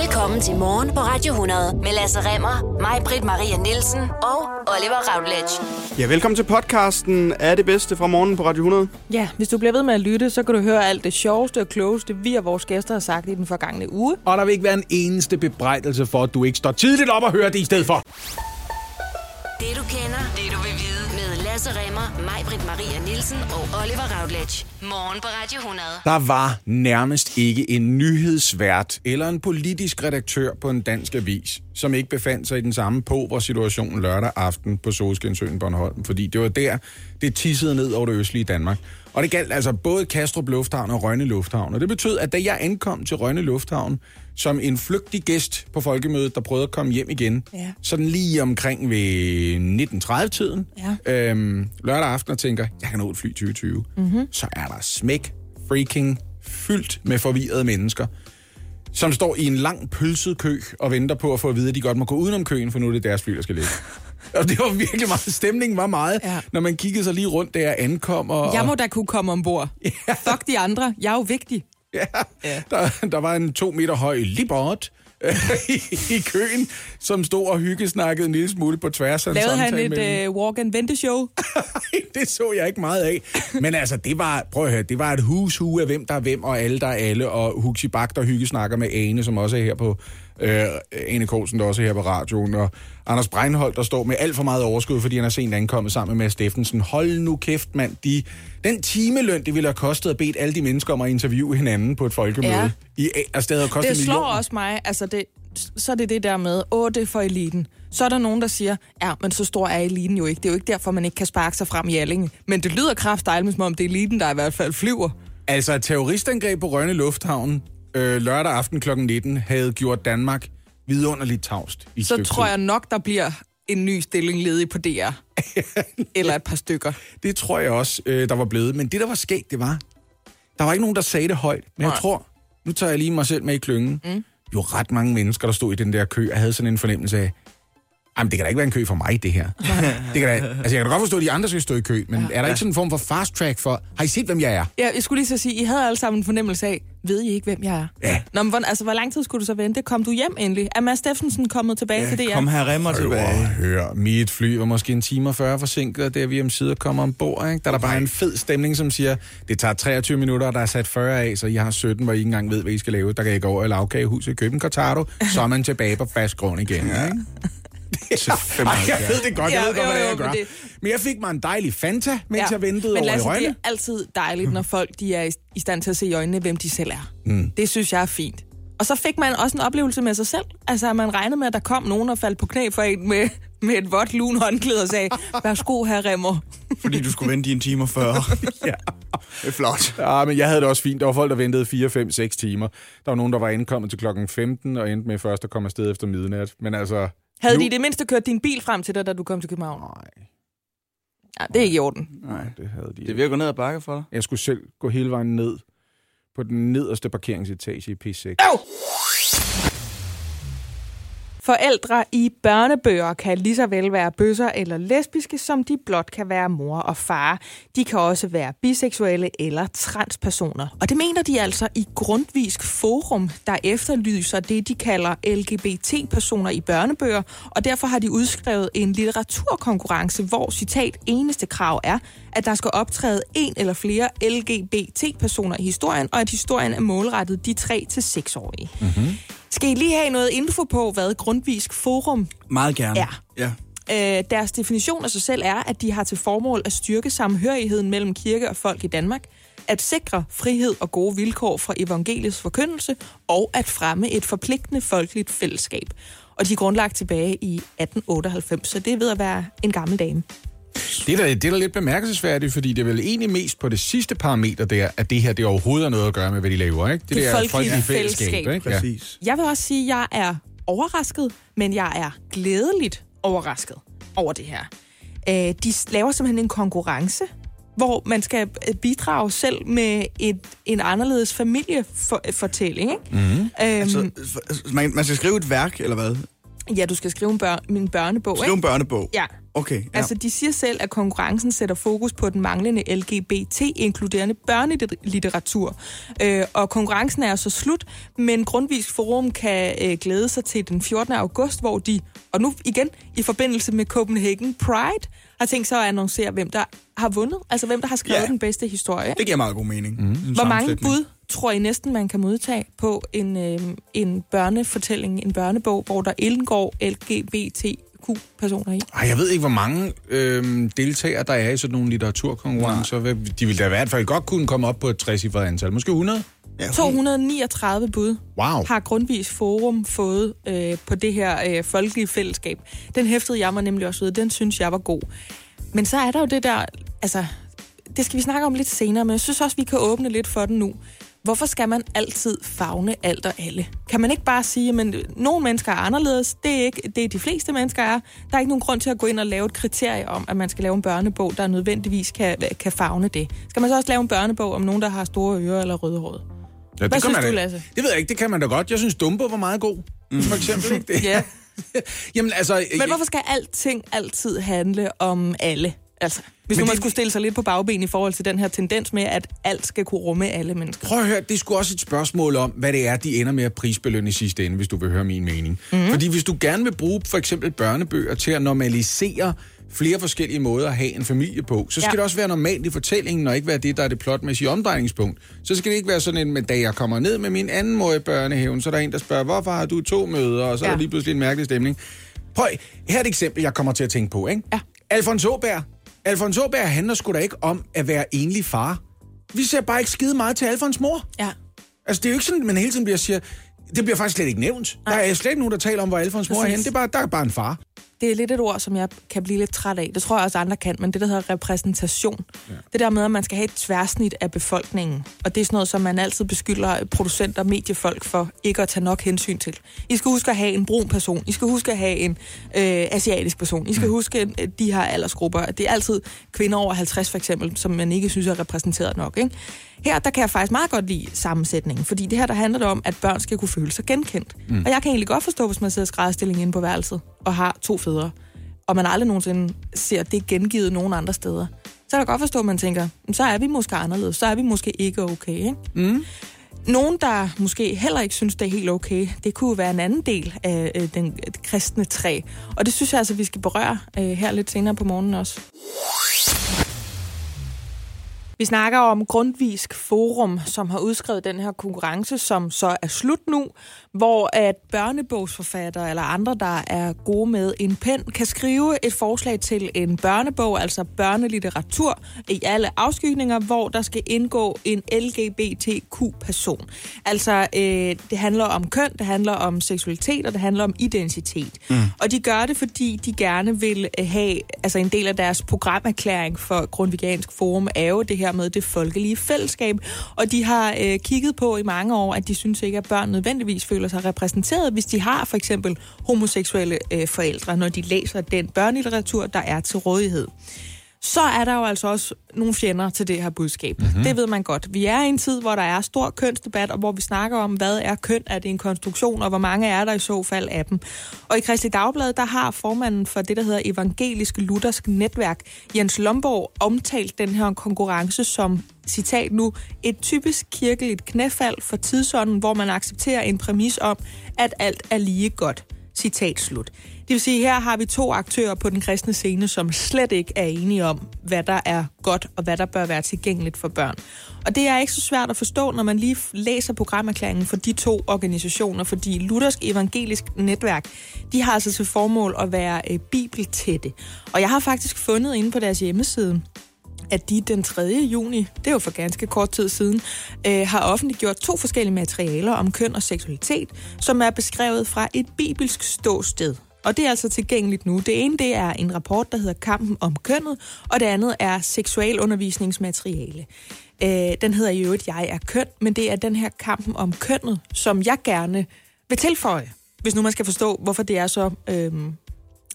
Velkommen til Morgen på Radio 100 med Lasse Remmer, mig, Britt Maria Nielsen og Oliver Routledge. Ja, velkommen til podcasten Er det bedste fra morgen på Radio 100. Ja, hvis du bliver ved med at lytte, så kan du høre alt det sjoveste og klogeste, vi og vores gæster har sagt i den forgangne uge. Og der vil ikke være en eneste bebrejdelse for, at du ikke står tidligt op og hører det i stedet for. Det du kender, det du Lasse Remmer, Majbrit Maria Nielsen og Oliver Routledge. Morgen på Radio 100. Der var nærmest ikke en nyhedsvært eller en politisk redaktør på en dansk avis, som ikke befandt sig i den samme på, situation lørdag aften på Solskinsøen Bornholm. Fordi det var der, det tissede ned over det østlige Danmark. Og det galt altså både Kastrup Lufthavn og Rønne Lufthavn. Og det betød, at da jeg ankom til Rønne Lufthavn, som en flygtig gæst på folkemødet, der prøvede at komme hjem igen, Ja. sådan lige omkring ved 19.30-tiden, Ja. øhm, lørdag aften, og tænker, jeg kan nå et fly 2020, mm-hmm. så er der smæk freaking fyldt med forvirrede mennesker, som står i en lang pølset kø og venter på at få at vide, at de godt må gå udenom køen, for nu er det deres fly, der skal ligge. Og det var virkelig meget, stemningen var meget, Ja. når man kiggede sig lige rundt, da jeg ankom. Og, Jeg må da kunne komme ombord. Ja. Fuck de andre, jeg er jo vigtig. Ja, ja. Der, der var en to meter høj libot i, i køen, som stod og hyggesnakkede en lille smule på tværs af Lavede han et mellem- uh, walk-and-vente-show? Nej, det så jeg ikke meget af. Men altså, det var, prøv at høre, det var et hus-hu af hvem der er hvem, og alle der er alle, og Huxi Bak, der hyggesnakker med Ane, som også er her på, øh, Ane Kolsen, der også er her på radioen, og Anders Breinholt, der står med alt for meget overskud, fordi han er sent ankommet sammen med Mads Steffensen. Hold nu kæft, mand. De, den timeløn, det ville have kostet at bede alle de mennesker om at interviewe hinanden på et folkemøde. Ja. I, altså, det havde kostet Det slår millioner. også mig, altså det, så er det det der med, åh, det er for eliten. Så er der nogen, der siger, ja, men så stor er eliten jo ikke. Det er jo ikke derfor, man ikke kan sparke sig frem i Allinge. Men det lyder kraftdejligt, som om det er eliten, der i hvert fald flyver. Altså, et terroristangreb på Rønne Lufthavn øh, lørdag aften kl. 19 havde gjort Danmark vidunderligt tavst i Så tror tid. jeg nok, der bliver en ny stilling ledig på DR. Eller et par stykker. Det tror jeg også, øh, der var blevet. Men det, der var skægt, det var, der var ikke nogen, der sagde det højt. Men jeg Nej. tror, nu tager jeg lige mig selv med i klyngen, mm. jo ret mange mennesker, der stod i den der kø, og havde sådan en fornemmelse af, Jamen, det kan da ikke være en kø for mig, det her. det kan da, altså, jeg kan da godt forstå, at de andre skal stå i kø, men ja, er der ikke sådan en form for fast track for, har I set, hvem jeg er? Ja, jeg skulle lige så sige, I havde alle sammen en fornemmelse af, ved I ikke, hvem jeg er? Ja. Nå, men hvor, altså, hvor lang tid skulle du så vente? Kom du hjem endelig? Er Mads Steffensen kommet tilbage til DR? Kom her remmer tilbage. Hør, mit fly var måske en time og 40 forsinket, og det er vi om sider kommer ombord. Ikke? Der er der bare en fed stemning, som siger, det tager 23 minutter, og der er sat 40 af, så I har 17, hvor I ikke engang ved, hvad I skal lave. Der kan I gå over i lavkagehuset, købe en cortado, så er man tilbage på fast grund igen. Ja. Ikke? Til Ej, jeg ved det godt, jeg Ja, ved godt, jo, hvad jo, jeg men gør. det- Men jeg fik mig en dejlig Fanta, mens jeg ventede Men over i Lasse, det Rønne. er altid dejligt, når folk de er i, stand til at se i øjnene, hvem de selv er. Mm. Det synes jeg er fint. Og så fik man også en oplevelse med sig selv. Altså, at man regnede med, at der kom nogen og faldt på knæ for en med, med et vådt lun håndklæde og sagde, værsgo, her Remmer. Fordi du skulle vente i en time og 40. Ja. Det er flot. Ja, men jeg havde det også fint. Der var folk, der ventede 4, 5, 6 timer. Der var nogen, der var indkommet til klokken 15 og endte med først at komme afsted efter midnat. Men altså... Havde nu... de i det mindste kørt din bil frem til dig, da du kom til København? Nej, Ja, det er ikke i orden. Nej. det havde de Det er gå ned ad bakke for dig. Jeg skulle selv gå hele vejen ned på den nederste parkeringsetage i P6. Forældre i børnebøger kan lige så vel være bøsser eller lesbiske, som de blot kan være mor og far. De kan også være biseksuelle eller transpersoner. Og det mener de altså i Grundvisk Forum, der efterlyser det, de kalder LGBT-personer i børnebøger. Og derfor har de udskrevet en litteraturkonkurrence, hvor citat eneste krav er, at der skal optræde en eller flere LGBT-personer i historien, og at historien er målrettet de 3-6-årige. Mm-hmm. Skal I lige have noget info på, hvad Grundvisk Forum Meget gerne. Ja. ja. Øh, deres definition af sig selv er, at de har til formål at styrke samhørigheden mellem kirke og folk i Danmark, at sikre frihed og gode vilkår for evangeliets forkyndelse, og at fremme et forpligtende folkeligt fællesskab. Og de er grundlagt tilbage i 1898, så det er ved at være en gammel dame. Det er, da, det er da lidt bemærkelsesværdigt, fordi det er vel egentlig mest på det sidste parameter der, at det her det overhovedet har noget at gøre med, hvad de laver, ikke? Det der folkelige folkelige fællesskab. ikke? Ja. Præcis. Jeg vil også sige, at jeg er overrasket, men jeg er glædeligt overrasket over det her. Øh, de laver simpelthen en konkurrence, hvor man skal øh, bidrage selv med et, en anderledes familiefortælling. Ikke? Mm-hmm. Øhm, Altså, man, man skal skrive et værk, eller hvad? ja, du skal skrive en bør- min børnebog. Skrive Ikke? en børnebog. Ja. Okay, ja. Altså, de siger selv, at konkurrencen sætter fokus på den manglende LGBT-inkluderende børnelitteratur. Øh, og konkurrencen er så slut, men Grundvis Forum kan øh, glæde sig til den 14. august, hvor de, og nu igen i forbindelse med Copenhagen Pride, har tænkt sig at annoncere, hvem der har vundet. Altså, hvem der har skrevet Ja. den bedste historie. Det giver meget god mening. Mm. Hvor mange bud tror I næsten, man kan modtage på en, øh, en børnefortælling, en børnebog, hvor der indgår LGBTQ-personer i? Ej, jeg ved ikke, hvor mange øh, deltagere der er i sådan nogle litteraturkonkurrencer. Hvad- De ville da i hvert fald godt kunne komme op på et 60 antal. Måske 100? Ja, 239 bud Wow. har Grundvis Forum fået øh, på det her øh, folkelige fællesskab. Den hæftede jeg mig nemlig også ved. Den synes jeg var god. Men så er der jo det der... Altså, det skal vi snakke om lidt senere, men jeg synes også, vi kan åbne lidt for den nu. Hvorfor skal man altid fagne alt og alle? Kan man ikke bare sige, at nogle mennesker er anderledes, det er ikke det er de fleste mennesker er. Der er ikke nogen grund til at gå ind og lave et kriterie om, at man skal lave en børnebog, der nødvendigvis kan, kan fagne det. Skal man så også lave en børnebog om nogen, der har store ører eller røde hår? Ja, det Hvad kan synes man du, Lasse? Det ved jeg ikke, det kan man da godt. Jeg synes, Dumbo var meget god, mm. for eksempel. Ikke? Det, Ja. Jamen altså... Men hvorfor skal alting altid handle om alle? Altså, hvis Men nu man det- skulle stille sig lidt på bagben i forhold til den her tendens med, at alt skal kunne rumme alle mennesker. Prøv at høre, det er sgu også et spørgsmål om, hvad det er, de ender med at prisbelønne i sidste ende, hvis du vil høre min mening. Mhm. Mm. Fordi hvis du gerne vil bruge for eksempel børnebøger til at normalisere flere forskellige måder at have en familie på, så skal Ja. det også være normalt i fortællingen, og ikke være det, der er det plotmæssige omdrejningspunkt. Så skal det ikke være sådan en, med, da jeg kommer ned med min anden mor i børnehaven, så er der en, der spørger, hvorfor har du to møder, og så ja. er der lige pludselig en mærkelig stemning. Prøv, her er et eksempel, jeg kommer til at tænke på, ikke? Ja. Alfons Åberg. Alfons Åberg handler sgu da ikke om at være enlig far. Vi ser bare ikke skide meget til Alfons mor. Ja. Altså, det er jo ikke sådan, at man hele tiden bliver siger, det bliver faktisk slet ikke nævnt. Der er slet ikke nogen, der taler om, hvor Alfons mor er henne. Det er bare, der er bare en far. Det er lidt et ord, som jeg kan blive lidt træt af. Det tror jeg også andre kan, men det der hedder repræsentation. Ja. Det der med, at man skal have et tværsnit af befolkningen. Og det er sådan noget, som man altid beskylder producenter og mediefolk for ikke at tage nok hensyn til. I skal huske at have en brun person. I skal huske at have en øh, asiatisk person. I skal mm. huske de her aldersgrupper. Det er altid kvinder over 50 for eksempel, som man ikke synes er repræsenteret nok. Ikke? Her der kan jeg faktisk meget godt lide sammensætningen, fordi det her der handler det om, at børn skal kunne føle sig genkendt. Mm. Og jeg kan egentlig godt forstå, hvis man sidder skrædderstilling inde på værelset og har to fædre, og man aldrig nogensinde ser det gengivet nogen andre steder. Så kan jeg godt forstå, at man tænker, "Men så er vi måske anderledes, så er vi måske ikke okay. Ikke? Mm. Nogen, der måske heller ikke synes, det er helt okay, det kunne være en anden del af øh, den kristne træ. Og det synes jeg altså, vi skal berøre øh, her lidt senere på morgenen også. Vi snakker om Grundvisk Forum, som har udskrevet den her konkurrence, som så er slut nu, hvor at børnebogsforfattere eller andre, der er gode med en pen, kan skrive et forslag til en børnebog, altså børnelitteratur, i alle afskygninger, hvor der skal indgå en LGBTQ-person. Altså, øh, det handler om køn, det handler om seksualitet, og det handler om identitet. Mm. Og de gør det, fordi de gerne vil øh, have, altså en del af deres programerklæring for Grundvigansk Forum er jo det her med det folkelige fællesskab. Og de har øh, kigget på i mange år, at de synes ikke, at børn nødvendigvis føler sig repræsenteret, hvis de har for eksempel homoseksuelle øh, forældre, når de læser den børnelitteratur, der er til rådighed så er der jo altså også nogle fjender til det her budskab. Mm-hmm. Det ved man godt. Vi er i en tid, hvor der er stor kønsdebat, og hvor vi snakker om, hvad er køn, er det en konstruktion, og hvor mange er der i så fald af dem. Og i Kristelig Dagblad, der har formanden for det, der hedder Evangelisk Luthersk Netværk, Jens Lomborg, omtalt den her konkurrence som, citat nu, et typisk kirkeligt knæfald for tidsånden, hvor man accepterer en præmis om, at alt er lige godt. Citat slut. Det vil sige, her har vi to aktører på den kristne scene, som slet ikke er enige om, hvad der er godt og hvad der bør være tilgængeligt for børn. Og det er ikke så svært at forstå, når man lige læser programerklæringen for de to organisationer, fordi Luthersk Evangelisk Netværk, de har altså til formål at være øh, bibeltætte. Og jeg har faktisk fundet inde på deres hjemmeside, at de den 3. juni, det er jo for ganske kort tid siden, øh, har offentliggjort to forskellige materialer om køn og seksualitet, som er beskrevet fra et bibelsk ståsted. Og det er altså tilgængeligt nu. Det ene det er en rapport, der hedder Kampen om kønnet, og det andet er seksualundervisningsmateriale. Øh, den hedder i øvrigt Jeg er køn, men det er den her kampen om kønnet, som jeg gerne vil tilføje, hvis nu man skal forstå, hvorfor det er så øh,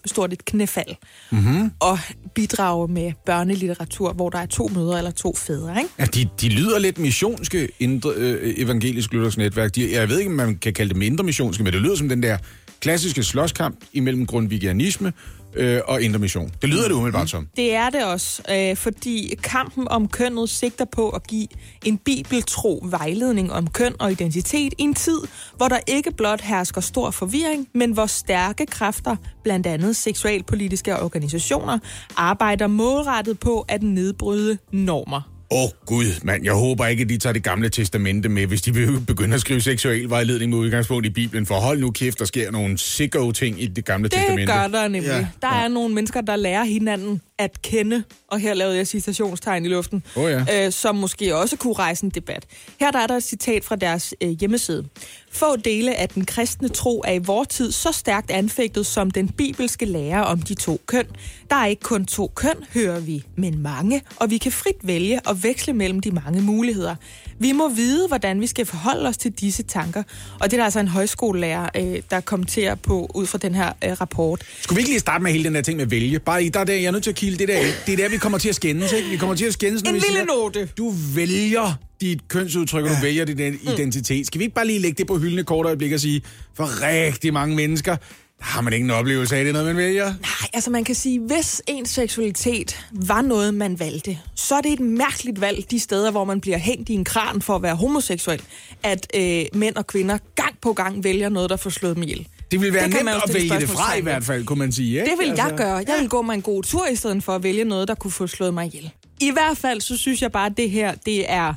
stort et knæfald mm-hmm. og bidrage med børnelitteratur, hvor der er to mødre eller to fædre. Ikke? Ja, de, de lyder lidt missionske, indre, øh, evangelisk luthersk netværk. De, jeg ved ikke, om man kan kalde dem mindre missionske, men det lyder som den der klassiske slåskamp imellem grundvigianisme øh, og intermission. Det lyder det umiddelbart som. Det er det også, øh, fordi kampen om kønnet sigter på at give en bibeltro vejledning om køn og identitet i en tid, hvor der ikke blot hersker stor forvirring, men hvor stærke kræfter, blandt andet seksualpolitiske organisationer, arbejder målrettet på at nedbryde normer. Åh oh, gud, mand, jeg håber ikke, at de tager det gamle testamente med, hvis de vil begynde at skrive seksuel vejledning med udgangspunkt i Bibelen. For hold nu kæft, der sker nogle sikre ting i det gamle Det testamente. gør der nemlig. Ja. Ja. Der er nogle mennesker, der lærer hinanden at kende, og her lavede jeg citationstegn i luften, Åh ja. øh, som måske også kunne rejse en debat. Her der er der et citat fra deres øh, hjemmeside. Få dele af den kristne tro er i vor tid så stærkt anfægtet som den bibelske lære om de to køn. Der er ikke kun to køn, hører vi, men mange, og vi kan frit vælge og veksle mellem de mange muligheder. Vi må vide, hvordan vi skal forholde os til disse tanker. Og det er der altså en højskolelærer, øh, der kommenterer på ud fra den her øh, rapport. Skulle vi ikke lige starte med hele den der ting med vælge? Bare i, der er det, jeg er nødt til at kilde det der. Det er der, vi kommer til at skændes, ikke? Vi kommer til at skændes, når En vi lille siger, note. du vælger dit kønsudtryk, og du vælger din identitet. Skal vi ikke bare lige lægge det på hylden et kort øjeblik og sige, for rigtig mange mennesker, der har man ikke en oplevelse af, det noget, man vælger? Nej, altså man kan sige, hvis ens seksualitet var noget, man valgte, så er det et mærkeligt valg de steder, hvor man bliver hængt i en kran for at være homoseksuel, at øh, mænd og kvinder gang på gang vælger noget, der får slået dem ihjel. Det vil være Det nemt at vælge det fra i hvert fald, kunne man sige. Ikke? Det vil jeg Altså, gøre. Jeg vil gå mig en god tur, i stedet for at vælge noget, der kunne få slået mig ihjel. I hvert fald, så synes jeg bare, at det her, det er...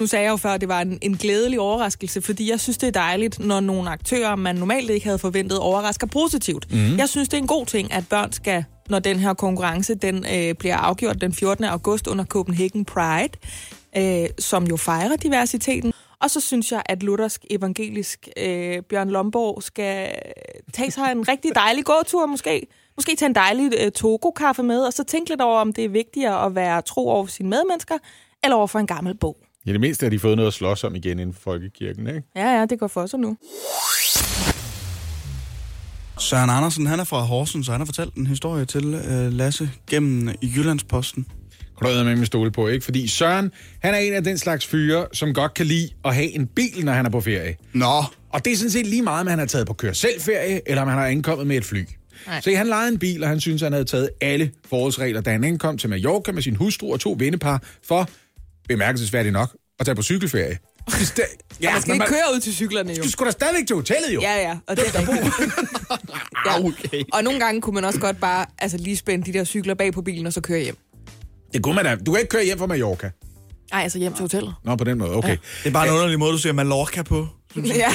Nu sagde jeg jo før, at det var en, en glædelig overraskelse, fordi jeg synes, det er dejligt, når nogle aktører, man normalt ikke havde forventet, overrasker positivt. Mm. Jeg synes, det er en god ting, at børn skal, når den her konkurrence den, øh, bliver afgjort den 14. august under Copenhagen Pride, øh, som jo fejrer diversiteten. Og så synes jeg, at luthersk evangelisk øh, Bjørn Lomborg skal tage sig en rigtig dejlig gåtur måske. Måske tage en dejlig øh, Togo-kaffe med, og så tænke lidt over, om det er vigtigere at være tro over sine medmennesker, eller over for en gammel bog. I det mindste har de fået noget at slås om igen inden for folkekirken, ikke? Ja, ja, det går for sig nu. Søren Andersen, han er fra Horsens, og han har fortalt en historie til øh, Lasse gennem Jyllandsposten. Kan du med med stole på, ikke? Fordi Søren, han er en af den slags fyre, som godt kan lide at have en bil, når han er på ferie. Nå, Og det er sådan set lige meget, om han har taget på kør selv ferie, eller om han har ankommet med et fly. Nej. Så han lejede en bil, og han synes, han havde taget alle forholdsregler, da han ankom til Mallorca med sin hustru og to vennepar, for, bemærkelsesværdigt nok, at tage på cykelferie. ja, Man skal ikke køre ud til cyklerne jo. Du skulle da stadigvæk til hotellet, jo. Ja, ja, og det er rigtigt. ja. okay. Og nogle gange kunne man også godt bare altså, lige spænde de der cykler bag på bilen, og så køre hjem. Det kunne man da. Du kan ikke køre hjem fra Mallorca. Nej, altså hjem til hotellet. Nå, på den måde. Okay. Ja. Det er bare en underlig måde, du siger Mallorca på. Ja.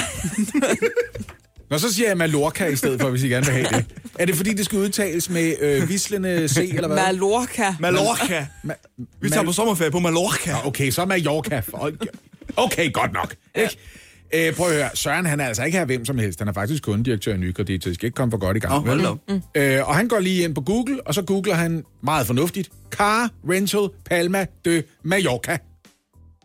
Nå, så siger jeg Mallorca i stedet for, hvis I gerne vil have det. Er det fordi, det skal udtales med øh, vislende C, eller hvad? Mallorca. Mallorca. Ma- Vi tager på sommerferie på Mallorca. Nå, okay, så Mallorca. Okay, godt nok. Ikke? Øh, prøv at høre, Søren han er altså ikke her hvem som helst. Han er faktisk kundedirektør i Nykredit, så det skal ikke komme for godt i gang. Op. Mm. Øh, og han går lige ind på Google, og så googler han meget fornuftigt, Car Rental Palma de Mallorca.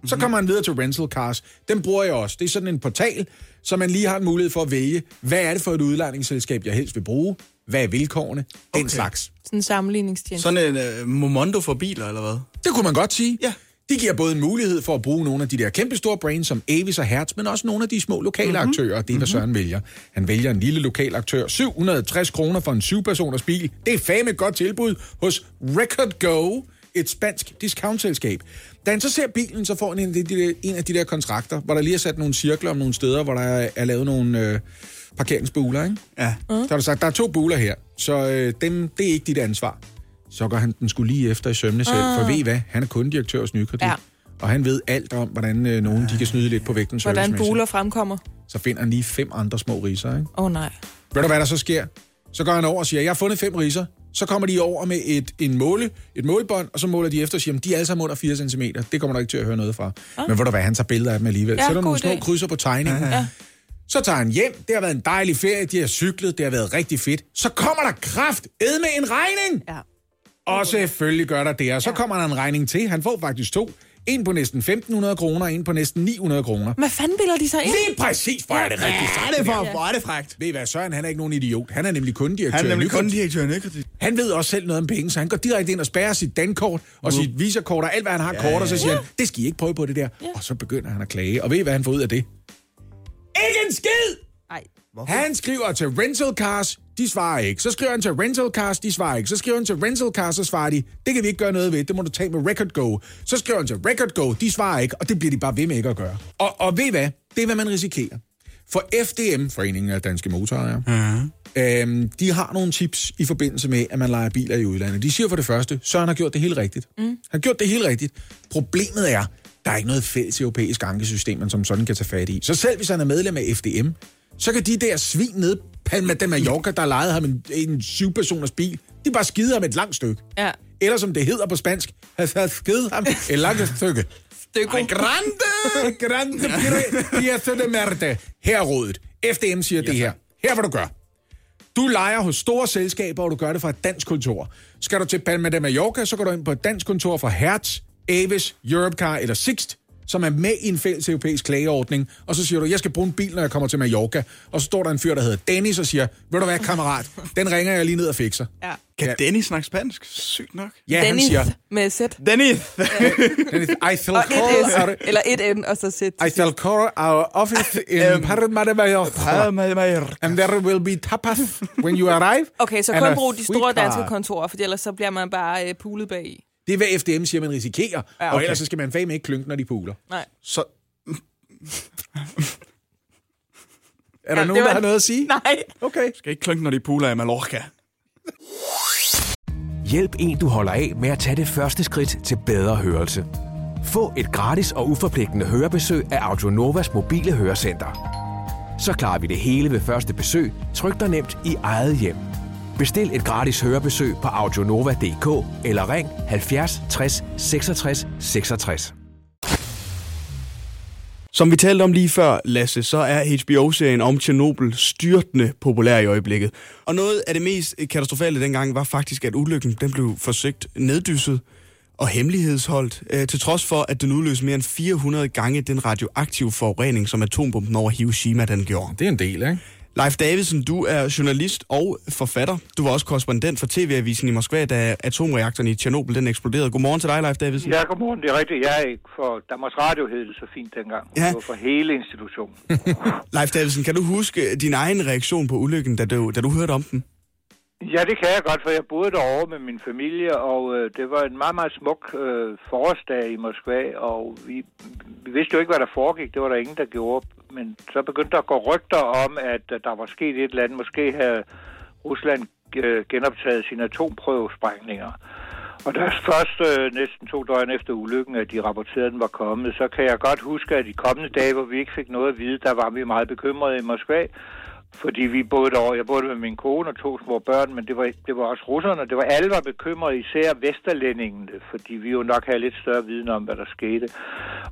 Så kommer han videre til Rental Cars. Den bruger jeg også. Det er sådan en portal, så man lige har en mulighed for at vælge, hvad er det for et udlejningsselskab, jeg helst vil bruge? Hvad er vilkårene? Den Okay. slags. Sådan en sammenligningstjeneste. Sådan en uh, Momondo for biler, eller hvad? Det kunne man godt sige. Ja. De giver både en mulighed for at bruge nogle af de der kæmpe store brands som Avis og Hertz, men også nogle af de små lokale mm-hmm. aktører. Det er, hvad Søren vælger. Han vælger en lille lokal aktør. 760 kroner for en syvpersoners bil. Det er fame et godt tilbud hos Record Go, et spansk discountselskab. Da han så ser bilen, så får han en af de, de, en af de der kontrakter, hvor der lige er sat nogle cirkler om nogle steder, hvor der er, er lavet nogle øh, parkeringsbuler, ikke? Ja. Så har du sagt, der er to buler her, så øh, dem, det er ikke dit ansvar. Så går han den skulle lige efter i sømne selv, for ved I hvad? Han er kundedirektør hos Nykredit. Ja. Og han ved alt om, hvordan øh, nogen de kan snyde lidt på vægten Hvordan buler fremkommer. Så finder han lige fem andre små riser, ikke? Åh oh, nej. Ved du, hvad der så sker? Så går han over og siger, jeg har fundet fem riser. Så kommer de over med et, en måle, et målbånd, og så måler de efter og siger, "Jamen, de er alle sammen under 4 cm. Det kommer der ikke til at høre noget fra. Ah. Men ved du hvad, han tager billeder af dem alligevel. Ja, så er der nogle god små idé. krydser på tegningen. Ja. Så tager han hjem. Det har været en dejlig ferie. De har cyklet. Det har været rigtig fedt. Så kommer der kraft med en regning. Ja. Og selvfølgelig gør der det. Og så ja. kommer der en regning til. Han får faktisk to. En på næsten 1.500 kroner, en på næsten 900 kroner. Hvad fanden bilder de sig ind? Lige præcis, hvor er det rigtigt sagt. Er det for, hvor er det frækt? Ved I hvad, Søren, han er ikke nogen idiot. Han er nemlig kundedirektør. Han er nemlig Nykredit. kun direktør i. Han ved også selv noget om penge, så han går direkte ind og spærrer sit dankort og sit visakort og alt, hvad han har kort, og så siger han, det skal I ikke prøve på det der. Og så begynder han at klage. Og ved I, hvad han får ud af det? Ikke en skid! Ej. Han skriver til Rental Cars, de svarer ikke. Så skriver han til Rental Cars, de svarer ikke. Så skriver han til Rental Cars, så svarer de, det kan vi ikke gøre noget ved, det må du tage med Record Go. Så skriver han til Record Go, de svarer ikke, og det bliver de bare ved med ikke at gøre. Og, og ved I hvad? Det er, hvad man risikerer. For FDM, Foreningen af Danske Motorejere, øhm, de har nogle tips i forbindelse med, at man leger biler i udlandet. De siger for det første, Søren har gjort det helt rigtigt. Mm. Han har gjort det helt rigtigt. Problemet er, der er ikke noget fælles europæisk ankesystem, man som sådan kan tage fat i. Så selv hvis han er medlem af FDM, så kan de der svin nede Palma de Mallorca, der lejede ham en, en syvpersoners bil, de bare skide ham et langt stykke. Ja. Eller som det hedder på spansk, har skide ham et langt stykke. Stykke. Ay, grande, grande pieza de merde. Her er rådet. FDM siger det her. Her hvad du gør. Du leger hos store selskaber, og du gør det fra et dansk kontor. Skal du til Palma de Mallorca, så går du ind på et dansk kontor fra Hertz, Avis, Europcar eller Sixt, som er med i en fælles europæisk klageordning, og så siger du, jeg skal bruge en bil, når jeg kommer til Mallorca. Og så står der en fyr, der hedder Dennis, og siger, ved du hvad, kammerat, den ringer jeg lige ned og fikser. Ja. Kan Ja. Dennis snakke spansk? Sygt nok. Ja, Dennis han siger, med sæt. Dennis! Dennis, I shall call eller et N, og så sæt. I shall call our office in Palma de Mallorca. And there will be tapas when you arrive. Okay, så kun brug de store danske kontorer, for ellers så bliver man bare øh, pulet bag i. Det er, hvad FDM siger, man risikerer. Ja, Ja, Og okay. ellers så skal man fandme ikke klynke, når de puler. Nej. Så Er der Ja, nogen, var- der har noget at sige? Nej. Okay. skal ikke klunke, når de puler i Mallorca. Hjælp en, du holder af med at tage det første skridt til bedre hørelse. Få et gratis og uforpligtende hørebesøg af Audionovas mobile hørecenter. Så klarer vi det hele ved første besøg, tryk dig nemt i eget hjem. Bestil et gratis hørebesøg på audionova.dk eller ring 70 60 66 66. Som vi talte om lige før, Lasse, så er HBO-serien om Tjernobyl styrtende populær i øjeblikket. Og noget af det mest katastrofale dengang var faktisk, at ulykken den blev forsøgt neddysset og hemmelighedsholdt, øh, til trods for, at den udløste mere end 400 gange den radioaktive forurening, som atombomben over Hiroshima den gjorde. Det er en del, ikke? Leif Davidsen, du er journalist og forfatter. Du var også korrespondent for TV-avisen i Moskva, da atomreaktoren i Tjernobyl den eksploderede. Godmorgen til dig, Leif Davidsen. Ja, godmorgen. Det er rigtigt. Jeg er ikke for Danmarks Radio hed det så fint dengang. Ja. Det var for hele institutionen. Leif Davidsen, kan du huske din egen reaktion på ulykken, da du, da du hørte om den? Ja, det kan jeg godt, for jeg boede derovre med min familie, og øh, det var en meget, meget smuk øh, forårsdag i Moskva, og vi, vi vidste jo ikke, hvad der foregik. Det var der ingen, der gjorde. Men så begyndte der at gå rygter om, at at der var sket et eller andet. Måske havde Rusland øh, genoptaget sine atomprøvesprængninger. Og der først øh, næsten to døgn efter ulykken, at de rapporterede, at den var kommet, så kan jeg godt huske, at de kommende dage, hvor vi ikke fik noget at vide, der var vi meget bekymrede i Moskva. Fordi vi boede derovre, jeg boede med min kone og to små børn, men det var, det var også russerne. Det var alle var bekymrede, især vesterlændingene, fordi vi jo nok havde lidt større viden om, hvad der skete.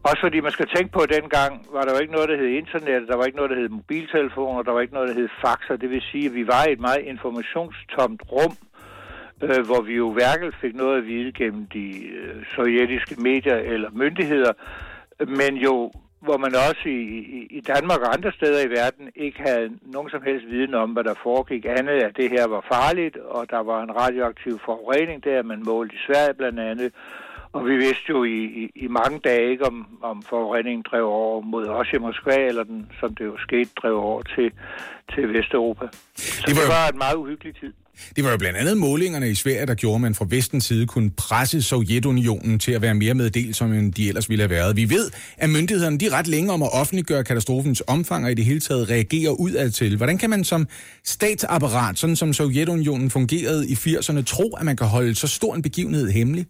Også fordi man skal tænke på, at dengang var der jo ikke noget, der hed internet, der var ikke noget, der hed mobiltelefoner, der var ikke noget, der hed faxer. Det vil sige, at vi var i et meget informationstomt rum, øh, hvor vi jo hverken fik noget at vide gennem de øh, sovjetiske medier eller myndigheder, men jo hvor man også i, i, Danmark og andre steder i verden ikke havde nogen som helst viden om, hvad der foregik. Andet at det her var farligt, og der var en radioaktiv forurening der, man målte i Sverige blandt andet. Og vi vidste jo i, i, i mange dage ikke, om, om forureningen drev over mod os i Moskva, eller den, som det jo skete, drev over til, til Vesteuropa. Så Det var det var en meget uhyggelig tid. Det var jo blandt andet målingerne i Sverige, der gjorde, at man fra vestens side kunne presse Sovjetunionen til at være mere meddelsom, end de ellers ville have været. Vi ved, at myndighederne de er ret længe om at offentliggøre katastrofens omfang og i det hele taget reagere udad til. Hvordan kan man som statsapparat, sådan som Sovjetunionen fungerede i 80'erne, tro, at man kan holde så stor en begivenhed hemmelig?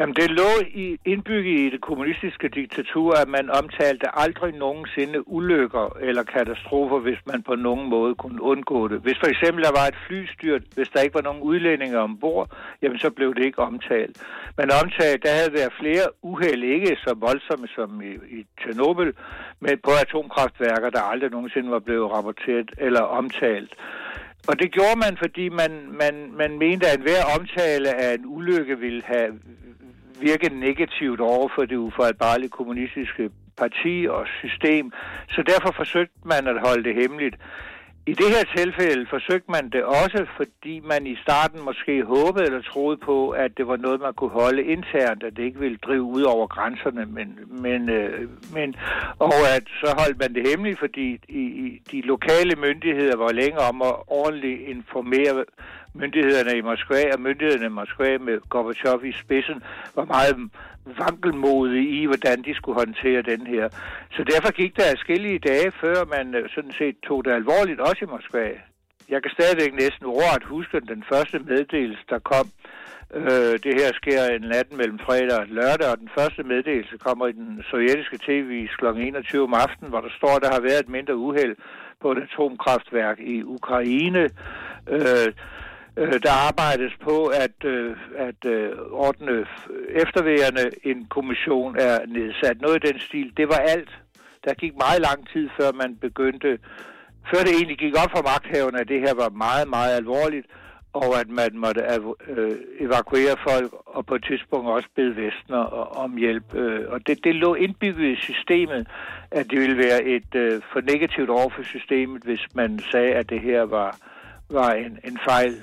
Jamen, det lå i, indbygget i det kommunistiske diktatur, at man omtalte aldrig nogensinde ulykker eller katastrofer, hvis man på nogen måde kunne undgå det. Hvis for eksempel der var et flystyrt, hvis der ikke var nogen udlændinge ombord, jamen så blev det ikke omtalt. Man omtalte, der havde været flere uheld, ikke så voldsomme som i, i Tjernobyl, men på atomkraftværker, der aldrig nogensinde var blevet rapporteret eller omtalt. Og det gjorde man, fordi man, man, man mente, at enhver omtale af en ulykke ville have virke negativt over for det ufejlbarlige kommunistiske parti og system. Så derfor forsøgte man at holde det hemmeligt. I det her tilfælde forsøgte man det også, fordi man i starten måske håbede eller troede på, at det var noget, man kunne holde internt, at det ikke ville drive ud over grænserne, men, men, øh, men og at så holdt man det hemmeligt, fordi i, i de lokale myndigheder var længe om at ordentligt informere myndighederne i Moskva, og myndighederne i Moskva med Gorbachev i spidsen var meget vankelmodige i, hvordan de skulle håndtere den her. Så derfor gik der forskellige dage, før man øh, sådan set tog det alvorligt, også i Moskva. Jeg kan stadigvæk næsten ordret huske den første meddelelse, der kom. Øh, det her sker en natten mellem fredag og lørdag, og den første meddelelse kommer i den sovjetiske tv kl. 21 om aftenen, hvor der står, at der har været et mindre uheld på et atomkraftværk i Ukraine. Øh, Øh, der arbejdes på at, øh, at øh, ordne øh, efterværende en kommission er nedsat. Noget i den stil. Det var alt. Der gik meget lang tid, før man begyndte, før det egentlig gik op for magthaverne, at det her var meget, meget alvorligt, og at man måtte øh, evakuere folk, og på et tidspunkt også bede Vestner øh, om hjælp. Øh, og det, det lå indbygget i systemet, at det ville være et øh, for negativt over for systemet, hvis man sagde, at det her var var en, en fejl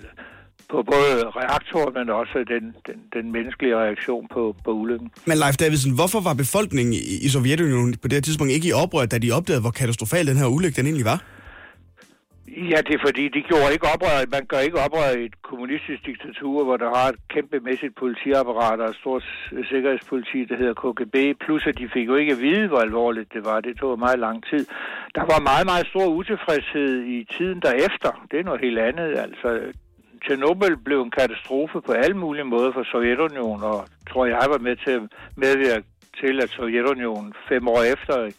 på både reaktoren, men også den, den, den menneskelige reaktion på, på ulykken. Men Leif Davidsen, hvorfor var befolkningen i, i Sovjetunionen på det her tidspunkt ikke i oprør, da de opdagede, hvor katastrofal den her ulykke den egentlig var? Ja, det er fordi, de gjorde ikke oprør. Man gør ikke oprør i et kommunistisk diktatur, hvor der har et kæmpemæssigt politiapparat og et stort sikkerhedspoliti, der hedder KGB. Plus at de fik jo ikke at vide, hvor alvorligt det var. Det tog meget lang tid. Der var meget, meget stor utilfredshed i tiden derefter. Det er noget helt andet. Altså, Tjernobyl blev en katastrofe på alle mulige måder for Sovjetunionen, og tror jeg var med til at medvirke til, at Sovjetunionen fem år efter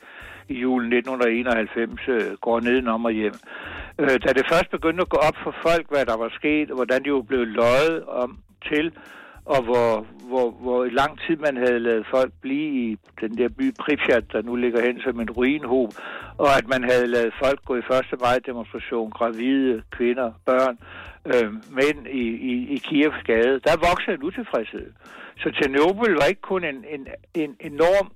i julen 1991 øh, går nedenom og hjem. Øh, da det først begyndte at gå op for folk, hvad der var sket, og hvordan de jo blev løjet om til, og hvor, hvor, hvor i lang tid man havde lavet folk blive i den der by Pripyat, der nu ligger hen som en ruinhob, og at man havde lavet folk gå i første maj demonstration, gravide, kvinder, børn, øh, mænd i, i, i Kievs gade. Der voksede en utilfredshed. Så Tjernobyl var ikke kun en, en, en enorm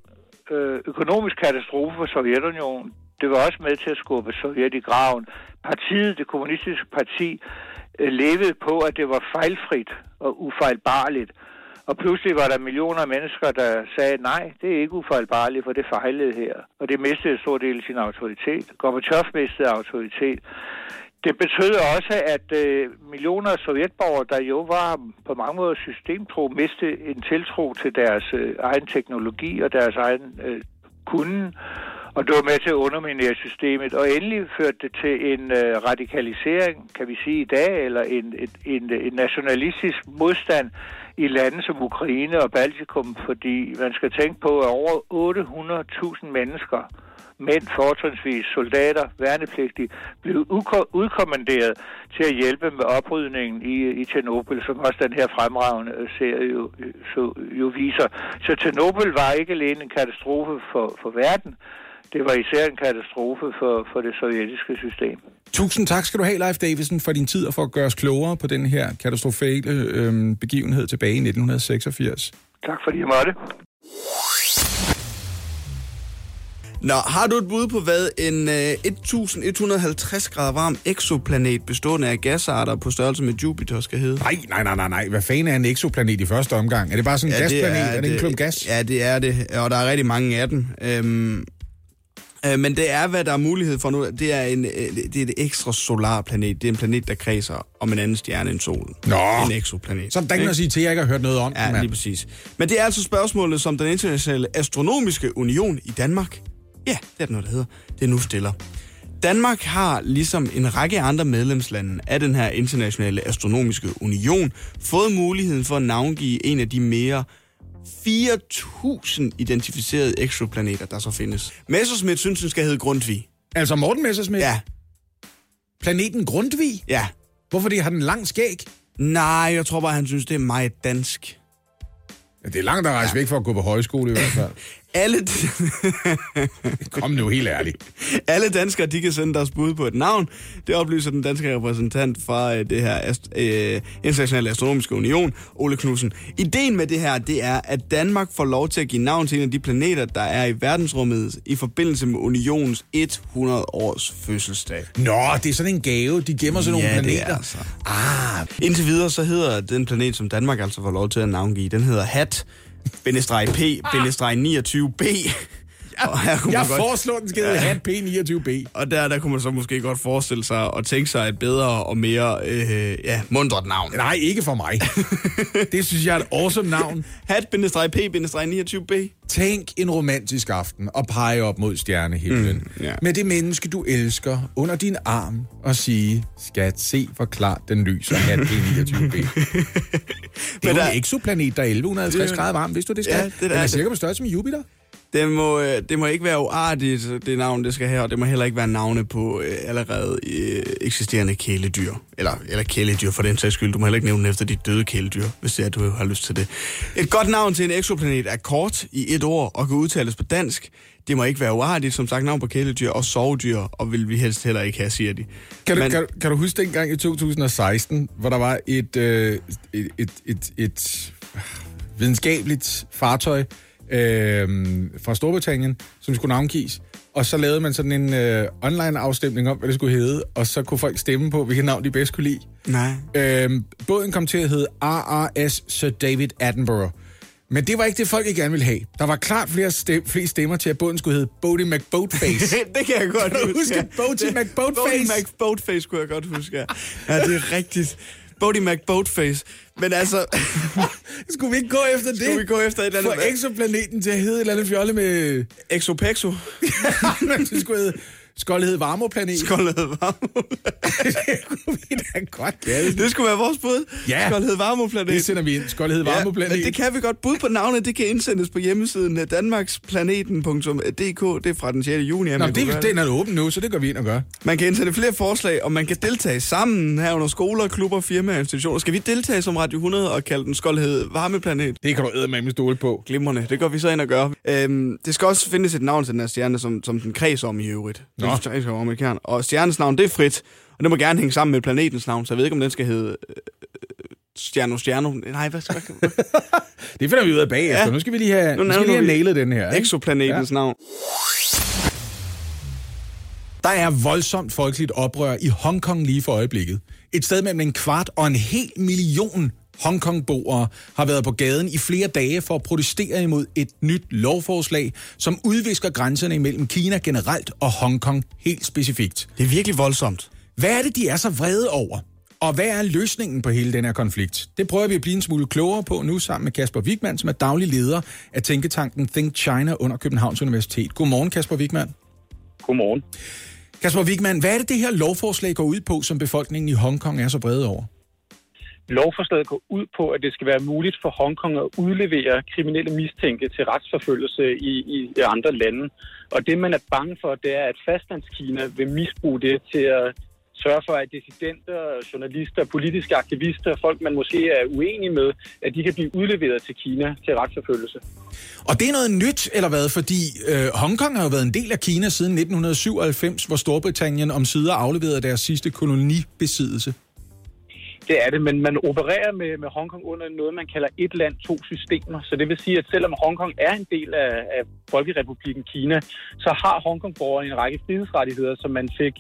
øh, økonomisk katastrofe for Sovjetunionen, det var også med til at skubbe Sovjet i graven. Partiet, det kommunistiske parti, øh, levede på, at det var fejlfrit og ufejlbarligt. Og pludselig var der millioner af mennesker, der sagde, nej, det er ikke ufejlbarligt, for det fejlede her. Og det mistede en stor del af sin autoritet. Gorbachev mistede autoritet. Det betød også, at øh, millioner af sovjetborgere, der jo var på mange måder systemtro, mistede en tiltro til deres øh, egen teknologi og deres egen øh, kunden. Og det var med til at underminere systemet. Og endelig førte det til en øh, radikalisering, kan vi sige i dag, eller en, en, en, en nationalistisk modstand i lande som Ukraine og Baltikum, fordi man skal tænke på, at over 800.000 mennesker mænd, fortrinsvis soldater, værnepligtige, blev udkommanderet til at hjælpe med oprydningen i, i Tjernobyl, som også den her fremragende øh, serie jo, øh, så, jo viser. Så Tjernobyl var ikke alene en katastrofe for, for verden, det var især en katastrofe for, for det sovjetiske system. Tusind tak skal du have, Leif Davidsen, for din tid og for at gøre os klogere på den her katastrofale øh, begivenhed tilbage i 1986. Tak fordi jeg måtte. Nå, har du et bud på, hvad en øh, 1150 grader varm exoplanet bestående af gasarter på størrelse med Jupiter skal hedde? Nej, nej, nej, nej, nej. Hvad fanden er en exoplanet i første omgang? Er det bare sådan en ja, gasplanet? Er, er det, det en klump gas? Ja, det er det, og der er rigtig mange af dem. Øhm, øh, men det er, hvad der er mulighed for nu. Det er, en, øh, det er et ekstra solar planet. Det er en planet, der kredser om en anden stjerne end solen. Nå! En exoplanet. Så der kan man sige til, at jeg ikke har hørt noget om Ja, den, lige præcis. Men det er altså spørgsmålet, som den internationale astronomiske union i Danmark Ja, det er noget, der hedder. Det nu stiller. Danmark har, ligesom en række andre medlemslande af den her internationale astronomiske union, fået muligheden for at navngive en af de mere 4.000 identificerede exoplaneter, der så findes. Messerschmidt synes, den skal hedde Grundtvig. Altså Morten Messerschmidt? Ja. Planeten Grundtvig? Ja. Hvorfor det har den lang skæg? Nej, jeg tror bare, han synes, det er meget dansk. Ja, det er langt at rejse ja. væk for at gå på højskole i hvert fald. Alle, Kom nu, helt ærligt. alle danskere, de kan sende deres bud på et navn. Det oplyser den danske repræsentant fra øh, det her ast- øh, Internationale Astronomiske Union, Ole Knudsen. Ideen med det her, det er, at Danmark får lov til at give navn til en af de planeter, der er i verdensrummet i forbindelse med unionens 100 års fødselsdag. Nå, det er sådan en gave. De gemmer sådan nogle Ja, det planeter. er så. Ah, Indtil videre, så hedder den planet, som Danmark altså får lov til at navngive, den hedder HAT, p 29b Og her kunne jeg godt- foreslår, den skal hedde HAT P29B. Og der, der kunne man så måske godt forestille sig og tænke sig et bedre og mere øh, ja, mundret navn. Nej, ikke for mig. det synes jeg er et awesome navn. Hat-P-29B. Tænk en romantisk aften og pege op mod stjernehimlen. Mm, ja. Med det menneske, du elsker, under din arm og sige, skat, se hvor klart den lyser hat P29B. det er Men jo der- en exoplanet, der er 1150 Det- grader varm. Vidste du det, skat? Ja, det er den er cirka på størrelse med Jupiter. Det må, øh, det må ikke være uartigt, det navn, det skal have, og det må heller ikke være navne på øh, allerede øh, eksisterende kæledyr. Eller, eller kæledyr for den sags skyld. Du må heller ikke nævne efter dit døde kæledyr, hvis det er, du har lyst til det. Et godt navn til en eksoplanet er kort i et ord og kan udtales på dansk. Det må ikke være uartigt, som sagt, navn på kæledyr og sovedyr, og vil vi helst heller ikke have, siger de. Kan du, Men- kan, kan du huske dengang i 2016, hvor der var et, øh, et, et, et, et videnskabeligt fartøj øh, fra Storbritannien, som skulle navngives, og så lavede man sådan en øh, online-afstemning om, hvad det skulle hedde, og så kunne folk stemme på, hvilket navn de bedst kunne lide. Nej. Øh, båden kom til at hedde RRS Sir David Attenborough. Men det var ikke det, folk ikke gerne ville have. Der var klart flere stem, flest stemmer til, at båden skulle hedde Bodie McBoatface. det kan jeg godt Kan huske Boaty Det- McBoatface? Boaty McBoatface kunne jeg godt huske, ja. Ja, det er rigtigt. Boaty McBoatface. Men altså, Skulle vi ikke gå efter det? skulle vi gå efter et eller Få andet... exoplaneten til at hedde et eller andet fjolle med... Exopexo. det skulle hedde... Skulle hedde Varmoplanet. Skoldhed varme. det kunne vi da godt kalde det. Det skulle være vores bud. Ja. Skoldhed varmeplanet. Det sender vi ind. Skulle hedde Varmoplanet. men det kan vi godt. Bud på navnet, det kan indsendes på hjemmesiden øh, danmarksplaneten.dk. Det er fra den 6. juni. Nå, det, gøre den er åben nu, så det går vi ind og gør. man kan indsende flere forslag, og man kan deltage sammen her under skoler, klubber, firmaer og institutioner. Skal vi deltage som Radio 100 og kalde den Skoldhed Varmeplanet? Det kan du med stole på. Glimrende. Det går vi så ind og gør. Øhm, det skal også findes et navn til den her stjerne, som, som den kreds om i øvrigt. Nå. Det er jo amerikan. Og stjernens navn, det er frit. Og det må gerne hænge sammen med planetens navn, så jeg ved ikke, om den skal hedde øh, Stjerno Stjerno. Nej, hvad skal hvad, Det finder vi ud af bagefter. Ja. Nu skal vi lige have, Nu nu skal lige have nailet den her. Exoplanetens ja. navn. Der er voldsomt folkeligt oprør i Hongkong lige for øjeblikket. Et sted mellem en kvart og en hel million Hongkong-boere har været på gaden i flere dage for at protestere imod et nyt lovforslag, som udvisker grænserne imellem Kina generelt og Hongkong helt specifikt. Det er virkelig voldsomt. Hvad er det, de er så vrede over? Og hvad er løsningen på hele den her konflikt? Det prøver vi at blive en smule klogere på nu sammen med Kasper Wigman, som er daglig leder af tænketanken Think China under Københavns Universitet. Godmorgen, Kasper Wigman. Godmorgen. Kasper Wigman, hvad er det, det her lovforslag går ud på, som befolkningen i Hongkong er så brede over? Lovforslaget går ud på, at det skal være muligt for Hongkong at udlevere kriminelle mistænkte til retsforfølgelse i, i, andre lande. Og det, man er bange for, det er, at fastlandskina vil misbruge det til at sørge for, at dissidenter, journalister, politiske aktivister, folk man måske er uenige med, at de kan blive udleveret til Kina til retsforfølgelse. Og det er noget nyt, eller hvad? Fordi øh, Hongkong har jo været en del af Kina siden 1997, hvor Storbritannien om sider afleverede deres sidste kolonibesiddelse. Det er det, men man opererer med, med Hongkong under noget, man kalder et land, to systemer. Så det vil sige, at selvom Hongkong er en del af, af Folkerepubliken Kina, så har Hongkong-borgere en række frihedsrettigheder, som man fik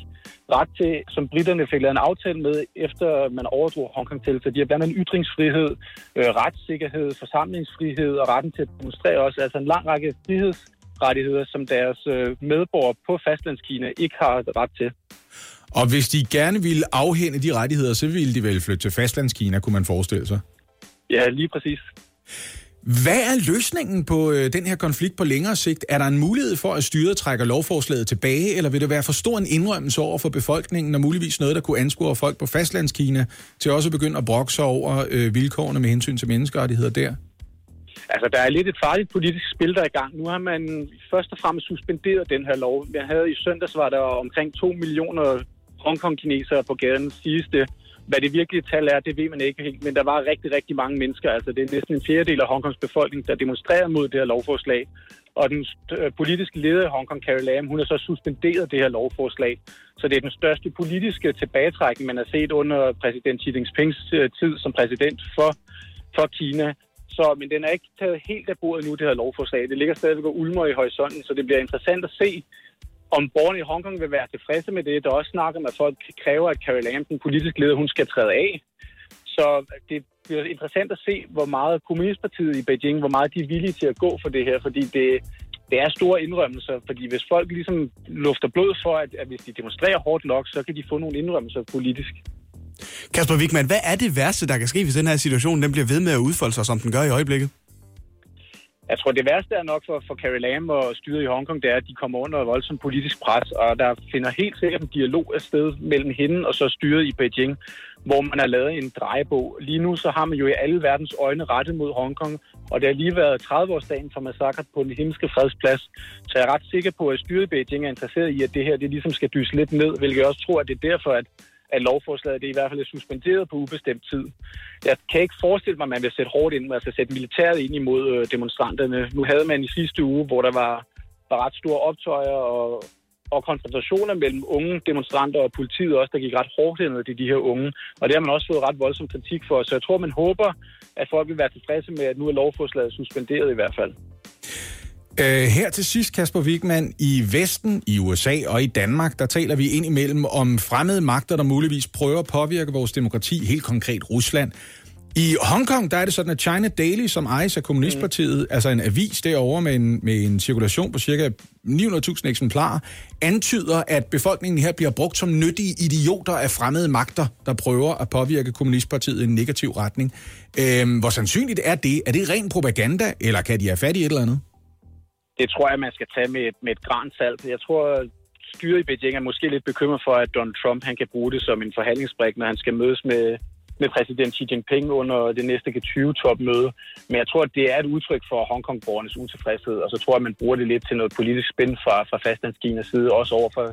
ret til, som britterne fik lavet en aftale med, efter man overdrog Hongkong til. Så de har blandt andet ytringsfrihed, øh, retssikkerhed, forsamlingsfrihed og retten til at demonstrere også. Altså en lang række frihedsrettigheder, som deres øh, medborgere på fastlandskina ikke har ret til. Og hvis de gerne ville afhænde de rettigheder, så ville de vel flytte til fastlandskina, kunne man forestille sig. Ja, lige præcis. Hvad er løsningen på øh, den her konflikt på længere sigt? Er der en mulighed for, at styret trækker lovforslaget tilbage, eller vil det være for stor en indrømmelse over for befolkningen, og muligvis noget, der kunne anspore folk på fastlandskina til også at begynde at brokke sig over øh, vilkårene med hensyn til menneskerettigheder der? Altså, der er lidt et farligt politisk spil, der er i gang. Nu har man først og fremmest suspenderet den her lov. Jeg havde i søndags, var der omkring 2 millioner Hongkong-kinesere på gaden sidste. Hvad det virkelige tal er, det ved man ikke helt, men der var rigtig, rigtig mange mennesker. Altså, det er næsten en fjerdedel af Hongkongs befolkning, der demonstrerer mod det her lovforslag. Og den øh, politiske leder i Hongkong, Carrie Lam, hun har så suspenderet det her lovforslag. Så det er den største politiske tilbagetrækning, man har set under præsident Xi Jinpings øh, tid som præsident for, for Kina. Så, men den er ikke taget helt af bordet nu, det her lovforslag. Det ligger stadigvæk og ulmer i horisonten, så det bliver interessant at se, om borgerne i Hongkong vil være tilfredse med det. Der er også snakker om, at folk kræver, at Carrie Lam, den politiske leder, hun skal træde af. Så det bliver interessant at se, hvor meget Kommunistpartiet i Beijing, hvor meget de er villige til at gå for det her, fordi det, det er store indrømmelser. Fordi hvis folk ligesom lufter blod for, at, at hvis de demonstrerer hårdt nok, så kan de få nogle indrømmelser politisk. Kasper Wigman, hvad er det værste, der kan ske, hvis den her situation den bliver ved med at udfolde sig, som den gør i øjeblikket? Jeg tror, det værste er nok for, for Carrie Lam og styret i Hongkong, det er, at de kommer under voldsom politisk pres, og der finder helt sikkert en dialog af sted mellem hende og så styret i Beijing, hvor man har lavet en drejebog. Lige nu så har man jo i alle verdens øjne rettet mod Hongkong, og det har lige været 30-årsdagen for massakret på den himmelske fredsplads. Så jeg er ret sikker på, at styret i Beijing er interesseret i, at det her det ligesom skal dyse lidt ned, hvilket jeg også tror, at det er derfor, at at lovforslaget det i hvert fald er suspenderet på ubestemt tid. Jeg kan ikke forestille mig, at man vil sætte hårdt ind, altså sætte militæret ind imod øh, demonstranterne. Nu havde man i sidste uge, hvor der var, var ret store optøjer og, og konfrontationer mellem unge demonstranter og politiet også, der gik ret hårdt ind til de her unge. Og det har man også fået ret voldsom kritik for. Så jeg tror, man håber, at folk vil være tilfredse med, at nu er lovforslaget suspenderet i hvert fald. Øh, her til sidst, Kasper Wigman, i Vesten, i USA og i Danmark, der taler vi ind imellem om fremmede magter, der muligvis prøver at påvirke vores demokrati, helt konkret Rusland. I Hongkong, der er det sådan, at China Daily, som ejes af Kommunistpartiet, mm. altså en avis derovre med en, med en cirkulation på cirka 900.000 eksemplarer, antyder, at befolkningen her bliver brugt som nyttige idioter af fremmede magter, der prøver at påvirke Kommunistpartiet i en negativ retning. Øhm, hvor sandsynligt er det? Er det ren propaganda, eller kan de have fat i et eller andet? Det tror jeg, man skal tage med, med et gran salt. Jeg tror, styret i Beijing er måske lidt bekymret for, at Donald Trump han kan bruge det som en forhandlingsbrik, når han skal mødes med, med præsident Xi Jinping under det næste G20-topmøde. Men jeg tror, at det er et udtryk for Hongkong-borgernes utilfredshed, og så tror jeg, at man bruger det lidt til noget politisk spænd fra, fra fastlandskinas side, også over for,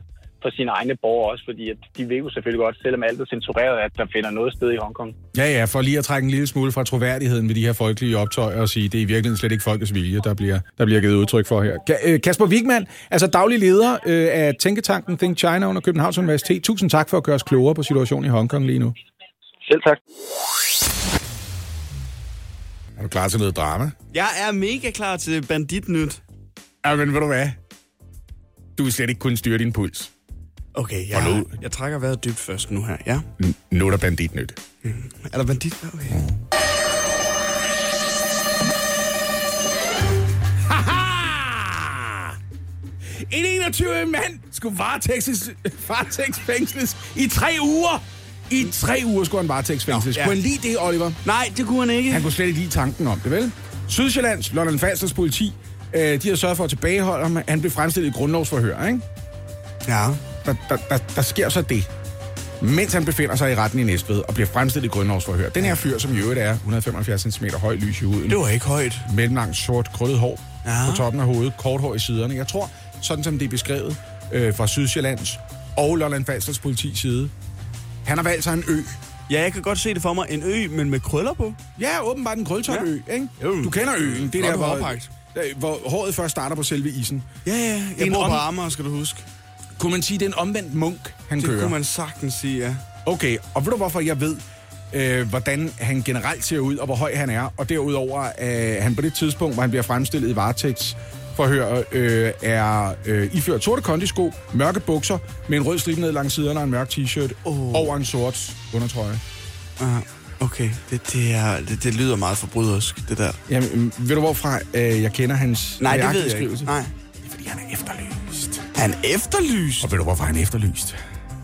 for sine egne borgere også, fordi at de ved jo selvfølgelig godt, selvom alt er censureret, at der finder noget sted i Hongkong. Ja, ja, for lige at trække en lille smule fra troværdigheden ved de her folkelige optøjer og sige, det er i virkeligheden slet ikke folkets vilje, der bliver, der bliver givet udtryk for her. Øh, Kasper Wigman, altså daglig leder øh, af Tænketanken Think China under Københavns Universitet. Tusind tak for at gøre os klogere på situationen i Hongkong lige nu. Selv tak. Er du klar til noget drama? Jeg er mega klar til banditnyt. Ja, men ved du hvad? Du vil slet ikke kunne styre din puls. Okay, jeg, nu- jeg trækker vejret dybt først nu her, ja. Nu er der banditnyt. Er der bandit? Okay. En 21 mand skulle varetægtsfængsles, i tre uger. I tre uger skulle han varetægtsfængsles. Ja. Kunne han lide det, Oliver? Nej, det kunne han ikke. Han kunne slet ikke lide tanken om det, vel? Sydsjællands, Lolland Falsters politi, øh, de har sørget for at tilbageholde ham. Han blev fremstillet i grundlovsforhør, ikke? Ja. Der, der, der, der sker så det, mens han befinder sig i retten i Næstved og bliver fremstillet i grundlovsforhør. Den her fyr, som i øvrigt er 175 cm høj lys i huden, Det var ikke højt. mellemlangt sort krøllet hår Ja. på toppen af hovedet, kort hår i siderne. Jeg tror, sådan som det er beskrevet øh, fra Sydsjællands og Lolland Falsters politi side, han har valgt sig en ø. Ja, jeg kan godt se det for mig. En ø, men med krøller på. Ja, åbenbart en krøltopø, ja. ikke? Jo. Du kender øen. Det er der, hvor, der, hvor håret først starter på selve isen. Ja, ja. Jeg En bor på om- Amager, skal du huske. Kunne man sige, det er en omvendt munk, han Det kører? kunne man sagtens sige, ja. Okay, og ved du hvorfor jeg ved, øh, hvordan han generelt ser ud, og hvor høj han er? Og derudover, øh, han på det tidspunkt, hvor han bliver fremstillet i varetægtsforhør, øh, er øh, iført sorte kondisko, mørke bukser, med en rød stribe ned langs siderne og en mørk t-shirt, Oh. over en sort undertrøje. Ah, okay, det, det, er, det, det lyder meget forbrydersk, det der. Jamen, ved du hvorfra øh, jeg kender hans Nej, det ved jeg ikke. Nej. Det er, fordi han er efterlyst. Han er efterlyst? Og ved du hvorfor han er efterlyst?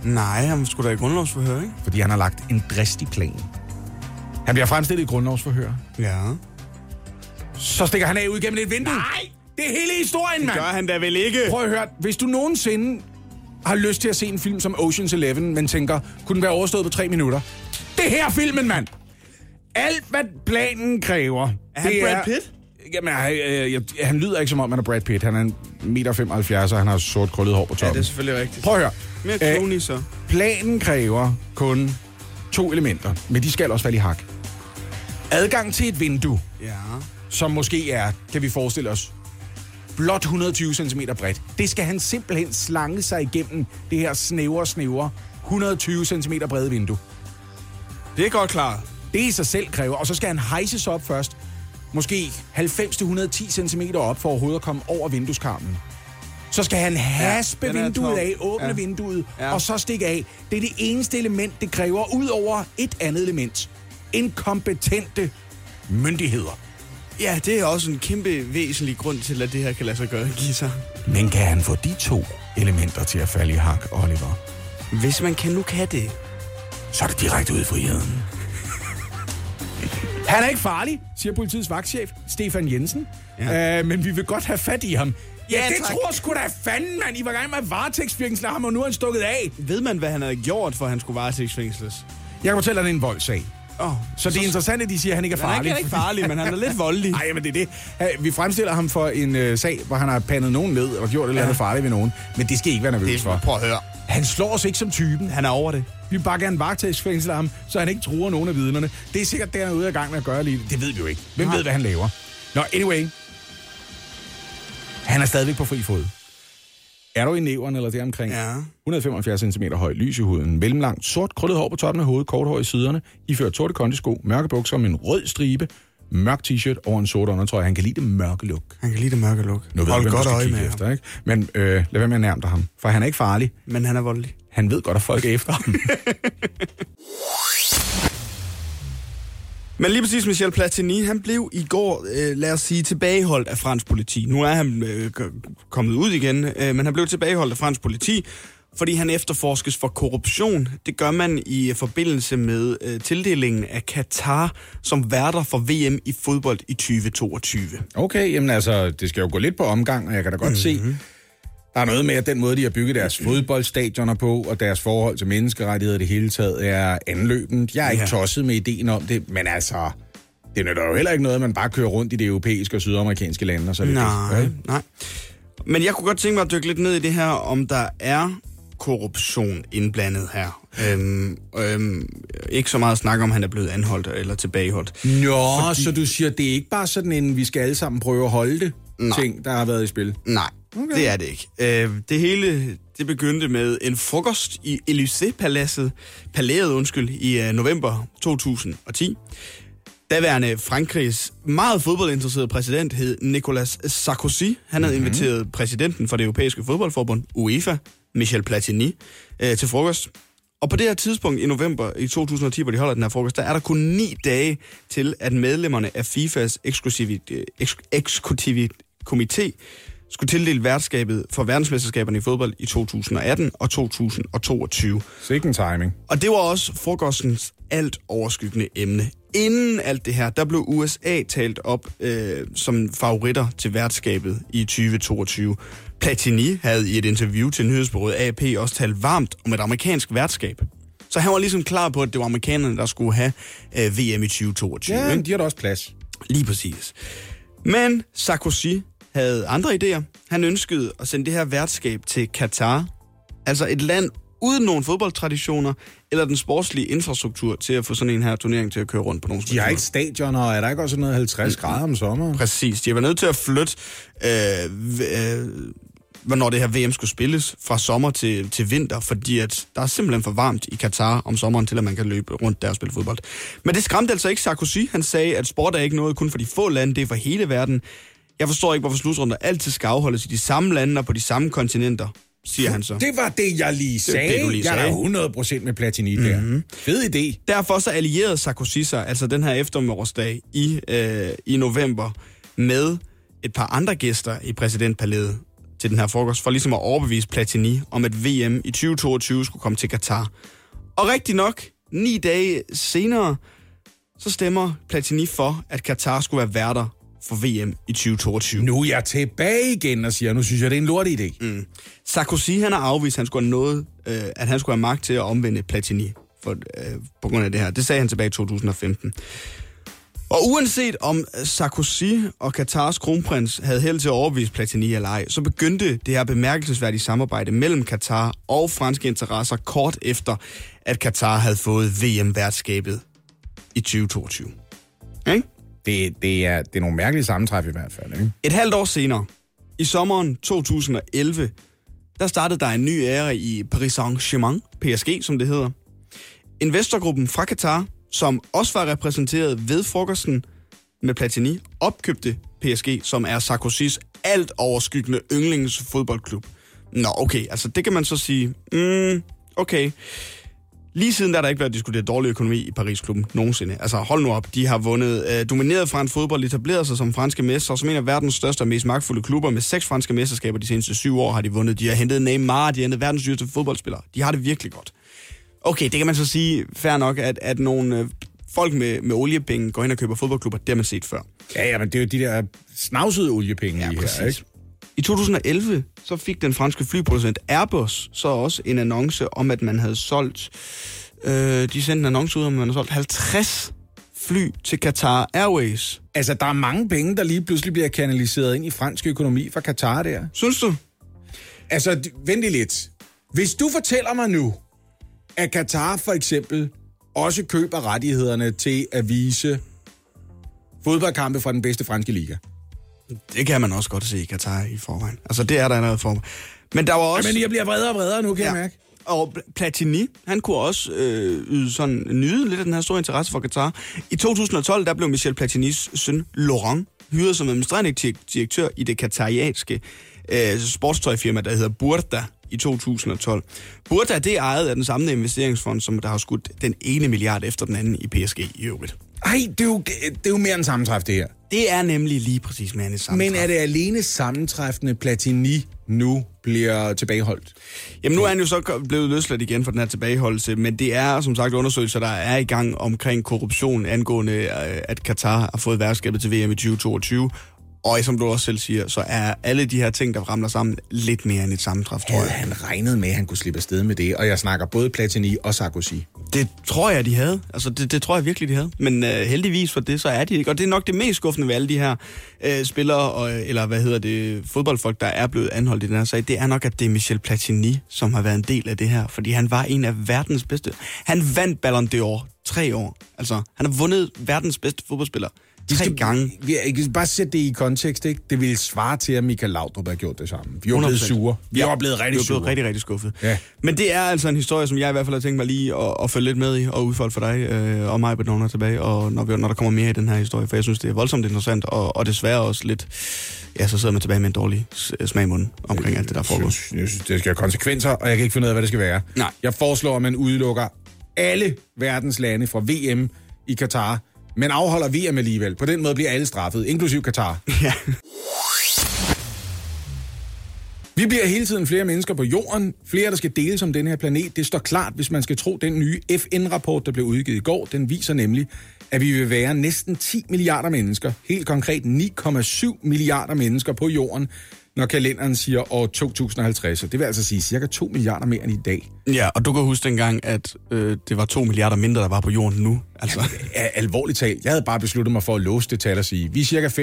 Nej, han skulle da i grundlovsforhør, ikke? Fordi han har lagt en dristig plan. Han bliver fremstillet i grundlovsforhør. Ja. Så stikker han af ud gennem et vindue. Nej! Det er hele historien, mand! Gør han da vel ikke? Prøv at høre, hvis du nogensinde har lyst til at se en film som Ocean's Eleven, men tænker, kunne den være overstået på tre minutter? Det her er filmen, mand! Alt, hvad planen kræver... Er han det Brad Pitt? Jamen, han, øh, han lyder ikke som om, han er Brad Pitt. Han er en meter 75, og han har sort krøllet hår på Ja, toppen. det er selvfølgelig rigtigt. Prøv at høre. Mere Øh, Clooney så. Planen kræver kun to elementer, men de skal også falde i hak. Adgang til et vindue, Ja. som måske er, kan vi forestille os, blot 120 cm bredt. Det skal han simpelthen slange sig igennem det her snævre, snævre 120 cm brede vindue. Det er godt klart. Det i sig selv kræver, og så skal han hejses op først. Måske 90-110 cm op for overhovedet at komme over vindueskarmen. Så skal han haspe er vinduet af, åbne Ja. vinduet, Ja. og så stikke af. Det er det eneste element, det kræver, ud over et andet element. Inkompetente myndigheder. Ja, det er også en kæmpe væsentlig grund til, at det her kan lade sig gøre, Gisa. Men kan han få de to elementer til at falde i hak, Oliver? Hvis man kan, nu kan det. så er det direkte ud i friheden. Han er ikke farlig, siger politiets vagtchef, Stefan Jensen. Ja. Øh, men vi vil godt have fat i ham. Ja, Ja, det tak. tror sgu da fanden, mand. I var gang med at varetægtsfængsle ham, og nu er han stukket af. Ved man, hvad han havde gjort, for han skulle varetægtsfængsles? Jeg kan fortælle dig, det er en voldsag. Oh, Så det er interessant, at de siger, at han ikke er Men han farlig. er ikke farlig, men han er lidt voldelig. Nej, men det er det. Vi fremstiller ham for en øh, sag, hvor han har pandet nogen ned og gjort et eller andet farligt ved nogen. Men det skal I ikke være nervøs for. Prøv at høre. Han slår os ikke som typen. Han er over det. Vi vil bare gerne varetægtsfængsle ham, så han ikke truer nogen af vidnerne. Det er sikkert, det han er ude af gang med at gøre lige. Det ved vi jo ikke. Hvem ved, hvad han laver? Nå, anyway. Han er stadigvæk på fri fod. Er du i næveren eller deromkring? Ja. 175 cm høj, lys i huden, mellemlangt, sort krøllet hår på toppen af hovedet, kort hår i siderne, iført sorte kondisko, mørke bukser med en rød stribe, mørk t-shirt og en sort undertrøje. Han kan lide det mørke look. Han kan lide det mørke luk. Nu ved Hold du, godt øje med efter, ham. ikke? Men øh, lad være med at nærme dig ham, for han er ikke farlig. Men han er voldelig. Han ved godt, at folk er efter ham. Men lige præcis Michel Platini, han blev i går, øh, lad os sige, tilbageholdt af fransk politi. Nu er han øh, kommet ud igen, øh, men han blev tilbageholdt af fransk politi, fordi han efterforskes for korruption. Det gør man i forbindelse med øh, tildelingen af Katar som værter for VM i fodbold i 2022. Okay, jamen altså, det skal jo gå lidt på omgang, og jeg kan da godt mm-hmm. se, der er noget med, at den måde, de har bygget deres fodboldstadioner på, og deres forhold til menneskerettigheder i det hele taget, er anløbent. Jeg er ikke Ja. tosset med ideen om det, men altså, det nytter jo heller ikke noget, at man bare kører rundt i det europæiske og sydamerikanske lande, og så det Nej, det. nej. Men jeg kunne godt tænke mig at dykke lidt ned i det her, om der er korruption indblandet her. Øhm, øhm, ikke så meget snak om, han er blevet anholdt eller tilbageholdt. Nå, Fordi... så du siger, det er ikke bare sådan en, vi skal alle sammen prøve at holde det, Nej. ting, der har været i spil? Nej, okay. det er det ikke. Øh, det hele det begyndte med en frokost i Élysée-paladset, palæet, undskyld, i øh, november 2010. Daværende Frankrigs meget fodboldinteresserede præsident hed Nicolas Sarkozy. Han havde mm-hmm. inviteret præsidenten for det europæiske fodboldforbund, UEFA, Michel Platini, øh, til frokost. Og på det her tidspunkt i november i 2010, hvor de holder den her frokost, der er der kun ni dage til, at medlemmerne af FIFAs eksklusive, eks, eksekutive komité skulle tildele værtskabet for verdensmesterskaberne i fodbold i 2018 og 2022. Sikke timing. Og det var også frokostens alt overskyggende emne. Inden alt det her, der blev USA talt op øh, som favoritter til værtskabet i 2022. Platini havde i et interview til nyhedsbureauet AP også talt varmt om et amerikansk værtskab. Så han var ligesom klar på, at det var amerikanerne, der skulle have øh, VM i 2022. Ja, men de har da også plads. Lige præcis. Men Sarkozy havde andre idéer. Han ønskede at sende det her værtskab til Katar. Altså et land uden nogen fodboldtraditioner eller den sportslige infrastruktur til at få sådan en her turnering til at køre rundt på nogle De har ikke stadioner, og er der ikke også noget 50 grader om sommeren? Præcis. De har været nødt til at flytte, øh, øh, hvornår det her VM skulle spilles, fra sommer til, til vinter, fordi at der er simpelthen for varmt i Katar om sommeren, til at man kan løbe rundt der og spille fodbold. Men det skræmte altså ikke Sarkozy. Han sagde, at sport er ikke noget kun for de få lande, det er for hele verden. Jeg forstår ikke, hvorfor slutrunder altid skal afholdes i de samme lande og på de samme kontinenter, siger han så. Det var det, jeg lige sagde. det, du lige jeg er sagde. da 100% med Platini mm-hmm. der. Fed idé. Derfor så allierede Sarkozy sig, altså den her eftermiddagsdag i, øh, i november, med et par andre gæster i præsidentpalæet til den her frokost, for ligesom at overbevise Platini om, at VM i 2022 skulle komme til Katar. Og rigtig nok, ni dage senere, så stemmer Platini for, at Katar skulle være værter for VM i 2022. Nu er jeg tilbage igen og siger, nu synes jeg, det er en lort idé. Mm. Sarkozy han har afvist, at han skulle have noget, øh, at han skulle have magt til at omvende Platini for, øh, på grund af det her. Det sagde han tilbage i 2015. Og uanset om Sarkozy og Katars kronprins havde held til at overbevise Platini eller ej, så begyndte det her bemærkelsesværdige samarbejde mellem Katar og franske interesser kort efter, at Katar havde fået VM-værtskabet i 2022. Ikke? Det, det, er, det er nogle mærkelige sammentræf i hvert fald, ikke? Et halvt år senere, i sommeren 2011, der startede der en ny ære i Paris Saint-Germain, PSG som det hedder. Investorgruppen fra Qatar, som også var repræsenteret ved frokosten med Platini, opkøbte PSG, som er Sarkozys alt overskyggende yndlingsfodboldklub. Nå, okay, altså det kan man så sige, mm, okay. Lige siden der er der ikke været diskuteret dårlig økonomi i Paris-klubben nogensinde. Altså hold nu op, de har vundet øh, domineret fransk fodbold, etableret sig som franske mestre, som en af verdens største og mest magtfulde klubber med seks franske mesterskaber de seneste syv år har de vundet. De har hentet Neymar, de har hentet verdens dyreste fodboldspillere. De har det virkelig godt. Okay, det kan man så sige fair nok, at, at nogle øh, folk med, med oliepenge går ind og køber fodboldklubber, det har man set før. Ja, ja, men det er jo de der snavsede oliepenge ja, i her, ikke? I 2011 så fik den franske flyproducent Airbus så også en annonce om, at man havde solgt... Øh, de sendte en annonce ud om, at man havde solgt 50 fly til Qatar Airways. Altså, der er mange penge, der lige pludselig bliver kanaliseret ind i fransk økonomi fra Qatar der. Synes du? Altså, vent lidt. Hvis du fortæller mig nu, at Qatar for eksempel også køber rettighederne til at vise fodboldkampe fra den bedste franske liga. Det kan man også godt se i Katar i forvejen. Altså, det er der noget for. Men der var også... Men jeg bliver vredere og vredere nu, kan ja. jeg mærke. Og Platini, han kunne også øh, yde sådan, nyde lidt af den her store interesse for Qatar. I 2012, der blev Michel Platinis søn Laurent hyret som administrerende direktør i det katarianske øh, sportstøjfirma, der hedder Burda i 2012. Burda, det er ejet af den samme investeringsfond, som der har skudt den ene milliard efter den anden i PSG i øvrigt. Ej, det er jo, det er jo mere en sammentræf, det her. Det er nemlig lige præcis mere en sammentræf. Men er det alene sammentræffende Platini nu bliver tilbageholdt? Jamen nu er han jo så blevet løsladt igen for den her tilbageholdelse, men det er som sagt undersøgelser, der er i gang omkring korruption angående, øh, at Katar har fået værtskabet til VM i 2022, og som du også selv siger, så er alle de her ting, der ramler sammen, lidt mere end et sammentræf, tror jeg. han regnede med, at han kunne slippe afsted med det, og jeg snakker både Platini og Sarkozy. Det tror jeg, de havde. Altså, det, det tror jeg virkelig, de havde. Men uh, heldigvis for det, så er de ikke. Og det er nok det mest skuffende ved alle de her uh, spillere, og, eller hvad hedder det, fodboldfolk, der er blevet anholdt i den her sag. Det er nok, at det er Michel Platini, som har været en del af det her. Fordi han var en af verdens bedste. Han vandt Ballon d'Or tre år. Altså, han har vundet verdens bedste fodboldspiller tre skal, gange. Vi, vi bare sætte det i kontekst, ikke? Det ville svare til, at Michael Laudrup har gjort det samme. Vi er blevet sure. Vi ja, er blevet rigtig sure. Vi er blevet rigtig, rigtig skuffet. Ja. Men det er altså en historie, som jeg i hvert fald har tænkt mig lige at, at følge lidt med i og udfolde for dig øh, og mig, når tilbage, og når, vi, når der kommer mere i den her historie, for jeg synes, det er voldsomt interessant, og, og desværre også lidt, ja, så sidder man tilbage med en dårlig smag i munden omkring alt det, der foregår. Jeg synes, jeg synes, det skal have konsekvenser, og jeg kan ikke finde ud af, hvad det skal være. Nej. Jeg foreslår, at man udelukker alle verdens lande fra VM i Katar, men afholder VM alligevel. På den måde bliver alle straffet, inklusiv Katar. Ja. Vi bliver hele tiden flere mennesker på jorden, flere der skal deles om den her planet. Det står klart, hvis man skal tro den nye FN-rapport, der blev udgivet i går. Den viser nemlig, at vi vil være næsten 10 milliarder mennesker, helt konkret 9,7 milliarder mennesker på jorden, når kalenderen siger år 2050. Det vil altså sige cirka 2 milliarder mere end i dag. Ja, og du kan huske dengang, at øh, det var 2 milliarder mindre, der var på jorden nu. Altså. Ja, alvorligt talt. Jeg havde bare besluttet mig for at låse det tal og sige, vi er cirka 5,5.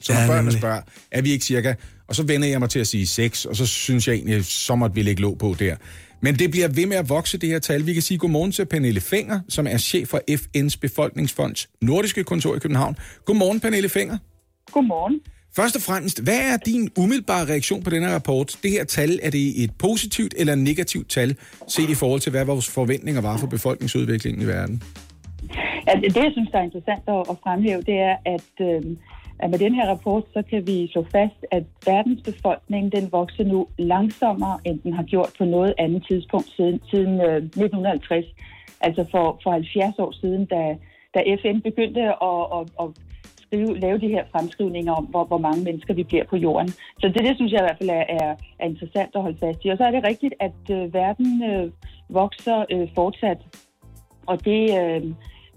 Så når ja, børnene spørger, er vi ikke cirka? Og så vender jeg mig til at sige 6, og så synes jeg egentlig, så måtte vi lægge låg på der. Men det bliver ved med at vokse, det her tal. Vi kan sige godmorgen til Pernille Fenger, som er chef for FN's Befolkningsfonds nordiske kontor i København. Godmorgen, Pernille Fenger. Godmorgen. Først og fremmest, hvad er din umiddelbare reaktion på denne rapport? Det her tal, er det et positivt eller negativt tal, set i forhold til, hvad vores forventninger var for befolkningsudviklingen i verden? Ja, det, jeg synes, der er interessant at fremhæve, det er, at, øh, at med den her rapport, så kan vi slå fast, at verdens befolkning, den vokser nu langsommere, end den har gjort på noget andet tidspunkt siden, siden øh, 1950. Altså for, for 70 år siden, da, da FN begyndte at, at, at skrive, lave de her fremskrivninger om, hvor, hvor mange mennesker vi bliver på jorden. Så det, det synes jeg i hvert fald er, er, er interessant at holde fast i. Og så er det rigtigt, at øh, verden øh, vokser øh, fortsat, og det, øh,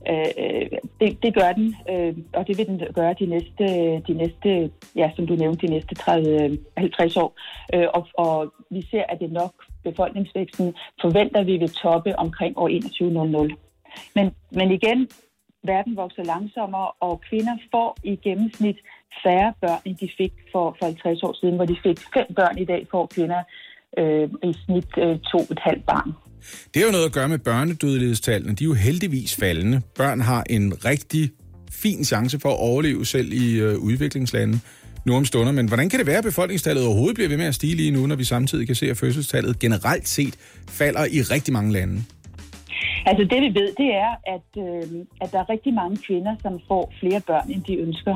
øh, det, det gør den, øh, og det vil den gøre de næste, de næste ja, som du nævnte, de næste 30-50 år. Øh, og, og vi ser, at det nok befolkningsvæksten forventer vi vil toppe omkring år 2100. Men, men igen, verden vokser langsommere, og kvinder får i gennemsnit færre børn, end de fik for, for 50 år siden, hvor de fik fem børn i dag, får kvinder øh, i snit øh, to et halvt barn. Det har jo noget at gøre med børnedødelighedstallene. De er jo heldigvis faldende. Børn har en rigtig fin chance for at overleve selv i øh, udviklingslande. nu om stunder. Men hvordan kan det være, at befolkningstallet overhovedet bliver ved med at stige lige nu, når vi samtidig kan se, at fødselstallet generelt set falder i rigtig mange lande? Altså det vi ved, det er, at, øh, at der er rigtig mange kvinder, som får flere børn, end de ønsker.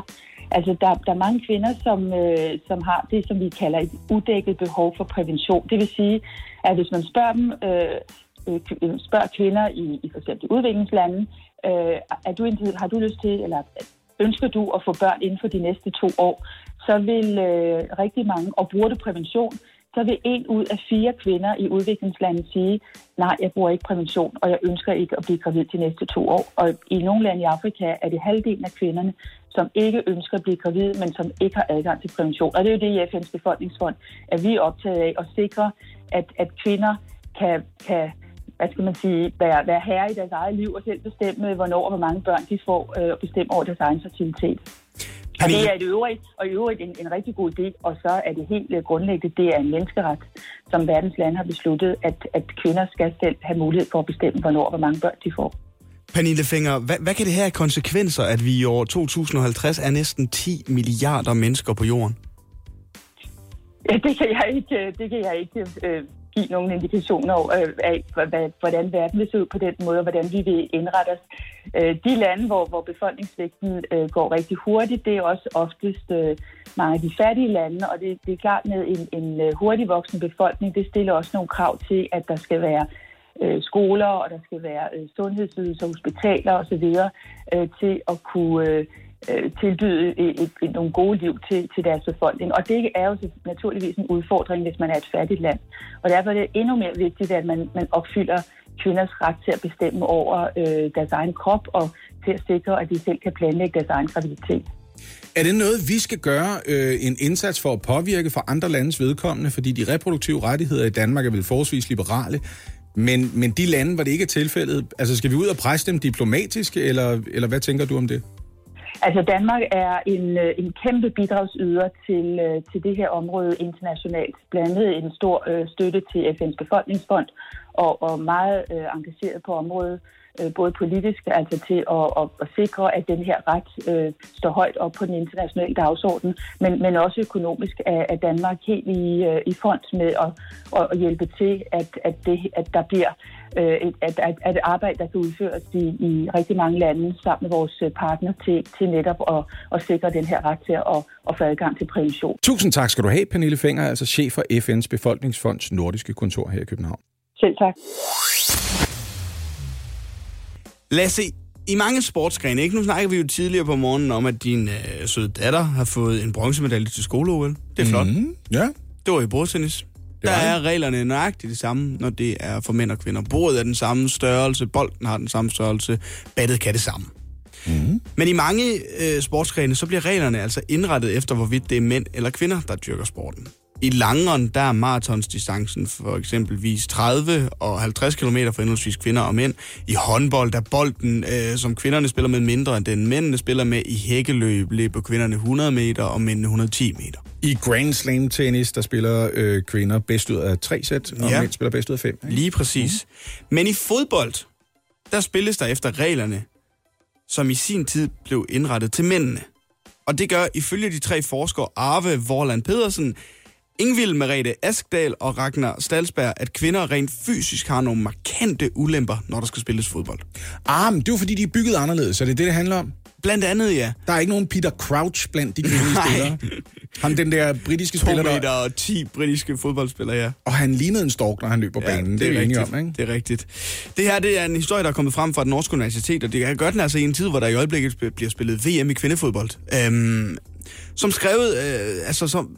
Altså der, der er mange kvinder, som, øh, som har det, som vi kalder et udækket behov for prævention. Det vil sige, at hvis man spørger dem, øh, øh, øh spørger kvinder i, i for eksempel udviklingslande, øh, er du, har du lyst til, eller ønsker du at få børn inden for de næste to år, så vil øh, rigtig mange, og bruger du prævention, så vil en ud af fire kvinder i udviklingslandet sige, nej, jeg bruger ikke prævention, og jeg ønsker ikke at blive gravid de næste to år. Og i nogle lande i Afrika er det halvdelen af kvinderne, som ikke ønsker at blive gravid, men som ikke har adgang til prævention. Og det er jo det i FN's befolkningsfond, at vi er optaget af at sikre, at, at kvinder kan, kan hvad skal man sige, være, være herre i deres eget liv og selv bestemme, hvornår og hvor mange børn de får, øh, og bestemme over deres egen fertilitet. Og det er et øvrigt, og i øvrigt en, en rigtig god idé, og så er det helt øh, grundlæggende, det er en menneskeret, som verdens lande har besluttet, at, at kvinder skal selv have mulighed for at bestemme, hvornår og hvor mange børn de får. Pernille Finger, hvad, hvad kan det have af konsekvenser, at vi i år 2050 er næsten 10 milliarder mennesker på jorden? Ja, det kan jeg ikke, øh, det kan jeg ikke øh, give nogle indikationer øh, af, hvordan verden vil se ud på den måde, og hvordan vi vil indrette os. Øh, de lande, hvor, hvor befolkningsvæksten øh, går rigtig hurtigt, det er også oftest mange af de fattige lande, og det, det er klart med en, en hurtig voksen befolkning, det stiller også nogle krav til, at der skal være skoler, og der skal være sundhedsydelser, hospitaler osv. til at kunne øh, Øh, tilbyde et, et, et, nogle gode liv til, til deres befolkning. Og det er jo naturligvis en udfordring, hvis man er et fattigt land. Og derfor er det endnu mere vigtigt, at man, man opfylder kvinders ret til at bestemme over øh, deres egen krop og til at sikre, at de selv kan planlægge deres egen graviditet. Er det noget, vi skal gøre øh, en indsats for at påvirke for andre landes vedkommende? Fordi de reproduktive rettigheder i Danmark er vel forholdsvis liberale. Men, men de lande, hvor det ikke er tilfældet, altså skal vi ud og presse dem diplomatisk, eller, eller hvad tænker du om det? Altså Danmark er en, øh, en kæmpe bidragsyder til, øh, til det her område internationalt. Blandt andet en stor øh, støtte til FN's befolkningsfond og, og meget øh, engageret på området, øh, både politisk, altså til at, at, at sikre, at den her ret øh, står højt op på den internationale dagsorden, men, men også økonomisk er, er Danmark helt i, øh, i front med at, at hjælpe til, at, at, det, at der bliver øh, et, at, at, at arbejde, der kan udføres i, i rigtig mange lande sammen med vores partner til, til netop at, at sikre den her ret til at, at få adgang til prævention. Tusind tak skal du have, Pernille Finger, altså chef for FN's Befolkningsfonds nordiske kontor her i København. Selv tak. Lasse, i mange sportsgrene, ikke? Nu snakker vi jo tidligere på morgenen om, at din øh, søde datter har fået en bronzemedalje til skole -OL. Det er flot. Mm, ja. Det var i bordtennis. Der er reglerne nøjagtigt det samme, når det er for mænd og kvinder. Bordet er den samme størrelse, bolden har den samme størrelse, battet kan det samme. Mm. Men i mange øh, sportsgrene, så bliver reglerne altså indrettet efter, hvorvidt det er mænd eller kvinder, der dyrker sporten. I langeren, der er maratonsdistancen for eksempelvis 30 og 50 km for henholdsvis kvinder og mænd. I håndbold, der bolden, øh, som kvinderne spiller med mindre end den mændene spiller med i hækkeløb, løber kvinderne 100 meter og mændene 110 meter. I Grand Slam tennis, der spiller øh, kvinder bedst ud af tre sæt, og ja. mænd spiller bedst ud af fem. Ikke? Lige præcis. Mm. Men i fodbold, der spilles der efter reglerne, som i sin tid blev indrettet til mændene. Og det gør ifølge de tre forskere Arve Vorland Pedersen, Ingvild Merete Askdal og Ragnar Stalsberg, at kvinder rent fysisk har nogle markante ulemper, når der skal spilles fodbold. Ah, men det er jo fordi, de er bygget anderledes, så det er det, det handler om. Blandt andet, ja. Der er ikke nogen Peter Crouch blandt de kvindelige spillere. Han den der britiske spiller, der... meter og 10 britiske fodboldspillere, ja. Og han lignede en stork, når han løb på ja, banen. Det, det er, rigtigt. om, ikke? Det er rigtigt. Det her det er en historie, der er kommet frem fra den norske universitet, og det gøre den altså i en tid, hvor der i øjeblikket bliver spillet VM i kvindefodbold. Øhm, som skrevet, øh, altså som,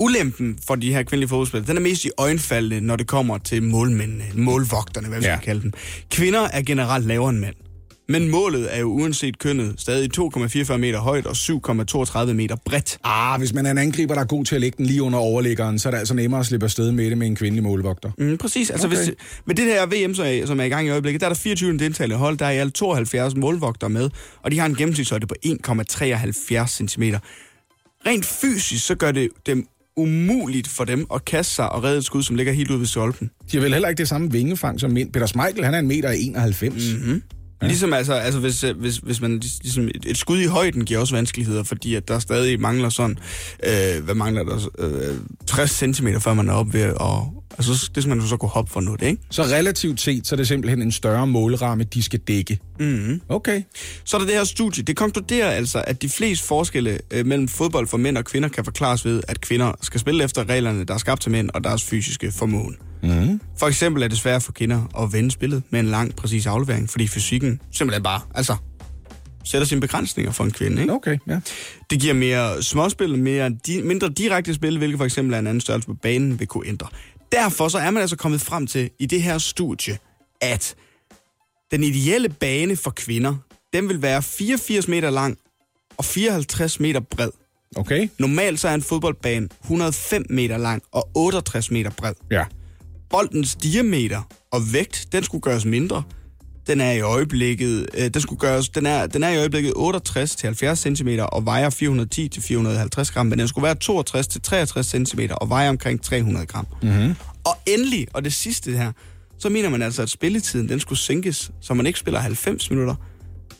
ulempen for de her kvindelige fodboldspillere, den er mest i øjenfaldene, når det kommer til målmændene, målvogterne, hvad vi ja. skal kalde dem. Kvinder er generelt lavere end mænd. Men målet er jo uanset kønnet stadig 2,44 meter højt og 7,32 meter bredt. Ah, hvis man er en angriber, der er god til at lægge den lige under overliggeren, så er det altså nemmere at slippe afsted med det med en kvindelig målvogter. Mm, præcis. Altså, okay. hvis, med det her VM, som er i gang i øjeblikket, der er der 24 deltagende hold, der er i alt 72 målvogter med, og de har en gennemsnitshøjde på 1,73 cm. Rent fysisk, så gør det dem umuligt for dem at kaste sig og redde et skud, som ligger helt ude ved stolpen. De har vel heller ikke det samme vingefang som mænd. Peter Smeichel, han er en meter 91. Mm-hmm. Ja. Ligesom altså, altså hvis, hvis, hvis man ligesom et, et skud i højden giver også vanskeligheder, fordi at der stadig mangler sådan, øh, hvad mangler der, øh, 60 cm, før man er oppe ved, og altså, det skal man så kunne hoppe for nu, det, ikke? Så relativt set, så er det simpelthen en større målramme, de skal dække. Mm-hmm. Okay. Så er der det her studie. Det konkluderer altså, at de fleste forskelle øh, mellem fodbold for mænd og kvinder kan forklares ved, at kvinder skal spille efter reglerne, der er skabt til mænd og deres fysiske formåen. Mm. For eksempel er det svært for kvinder at vende spillet med en lang, præcis aflevering, fordi fysikken simpelthen bare, altså, sætter sine begrænsninger for en kvinde. Ikke? Okay, ja. Det giver mere småspil, mere di- mindre direkte spil, hvilket for eksempel er en anden størrelse på banen, vil kunne ændre. Derfor så er man altså kommet frem til i det her studie, at den ideelle bane for kvinder, den vil være 84 meter lang og 54 meter bred. Okay. Normalt så er en fodboldbane 105 meter lang og 68 meter bred. Ja. Boldens diameter og vægt, den skulle gøres mindre. Den er i øjeblikket, øh, den skulle gøres, den er, den er i øjeblikket 68 til 70 cm og vejer 410 til 450 gram, men den skulle være 62 til 63 cm og vejer omkring 300 gram. Mm-hmm. Og endelig, og det sidste her, så mener man altså, at spilletiden den skulle sænkes, så man ikke spiller 90 minutter,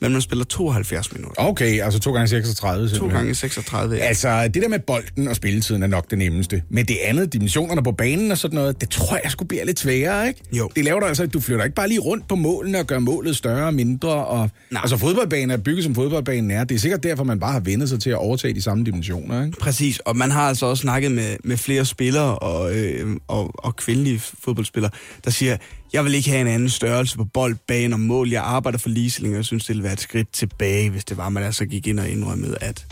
men man spiller 72 minutter. Okay, altså 2 gange 36 To simpelthen. gange 36, ja. Altså, det der med bolden og spilletiden er nok det nemmeste. Men det andet, dimensionerne på banen og sådan noget, det tror jeg skulle blive lidt sværere, ikke? Jo. Det laver du altså, du flytter ikke bare lige rundt på målene og gør målet større og mindre. Og, Nej. altså, fodboldbanen er bygget som fodboldbanen er. Det er sikkert derfor, man bare har vendt sig til at overtage de samme dimensioner, ikke? Præcis, og man har altså også snakket med, med flere spillere og, øh, og, og kvindelige fodboldspillere, der siger, jeg vil ikke have en anden størrelse på bold, bane og mål. Jeg arbejder for ligestilling, og jeg synes, det ville være et skridt tilbage, hvis det var, man altså gik ind og indrømmede, at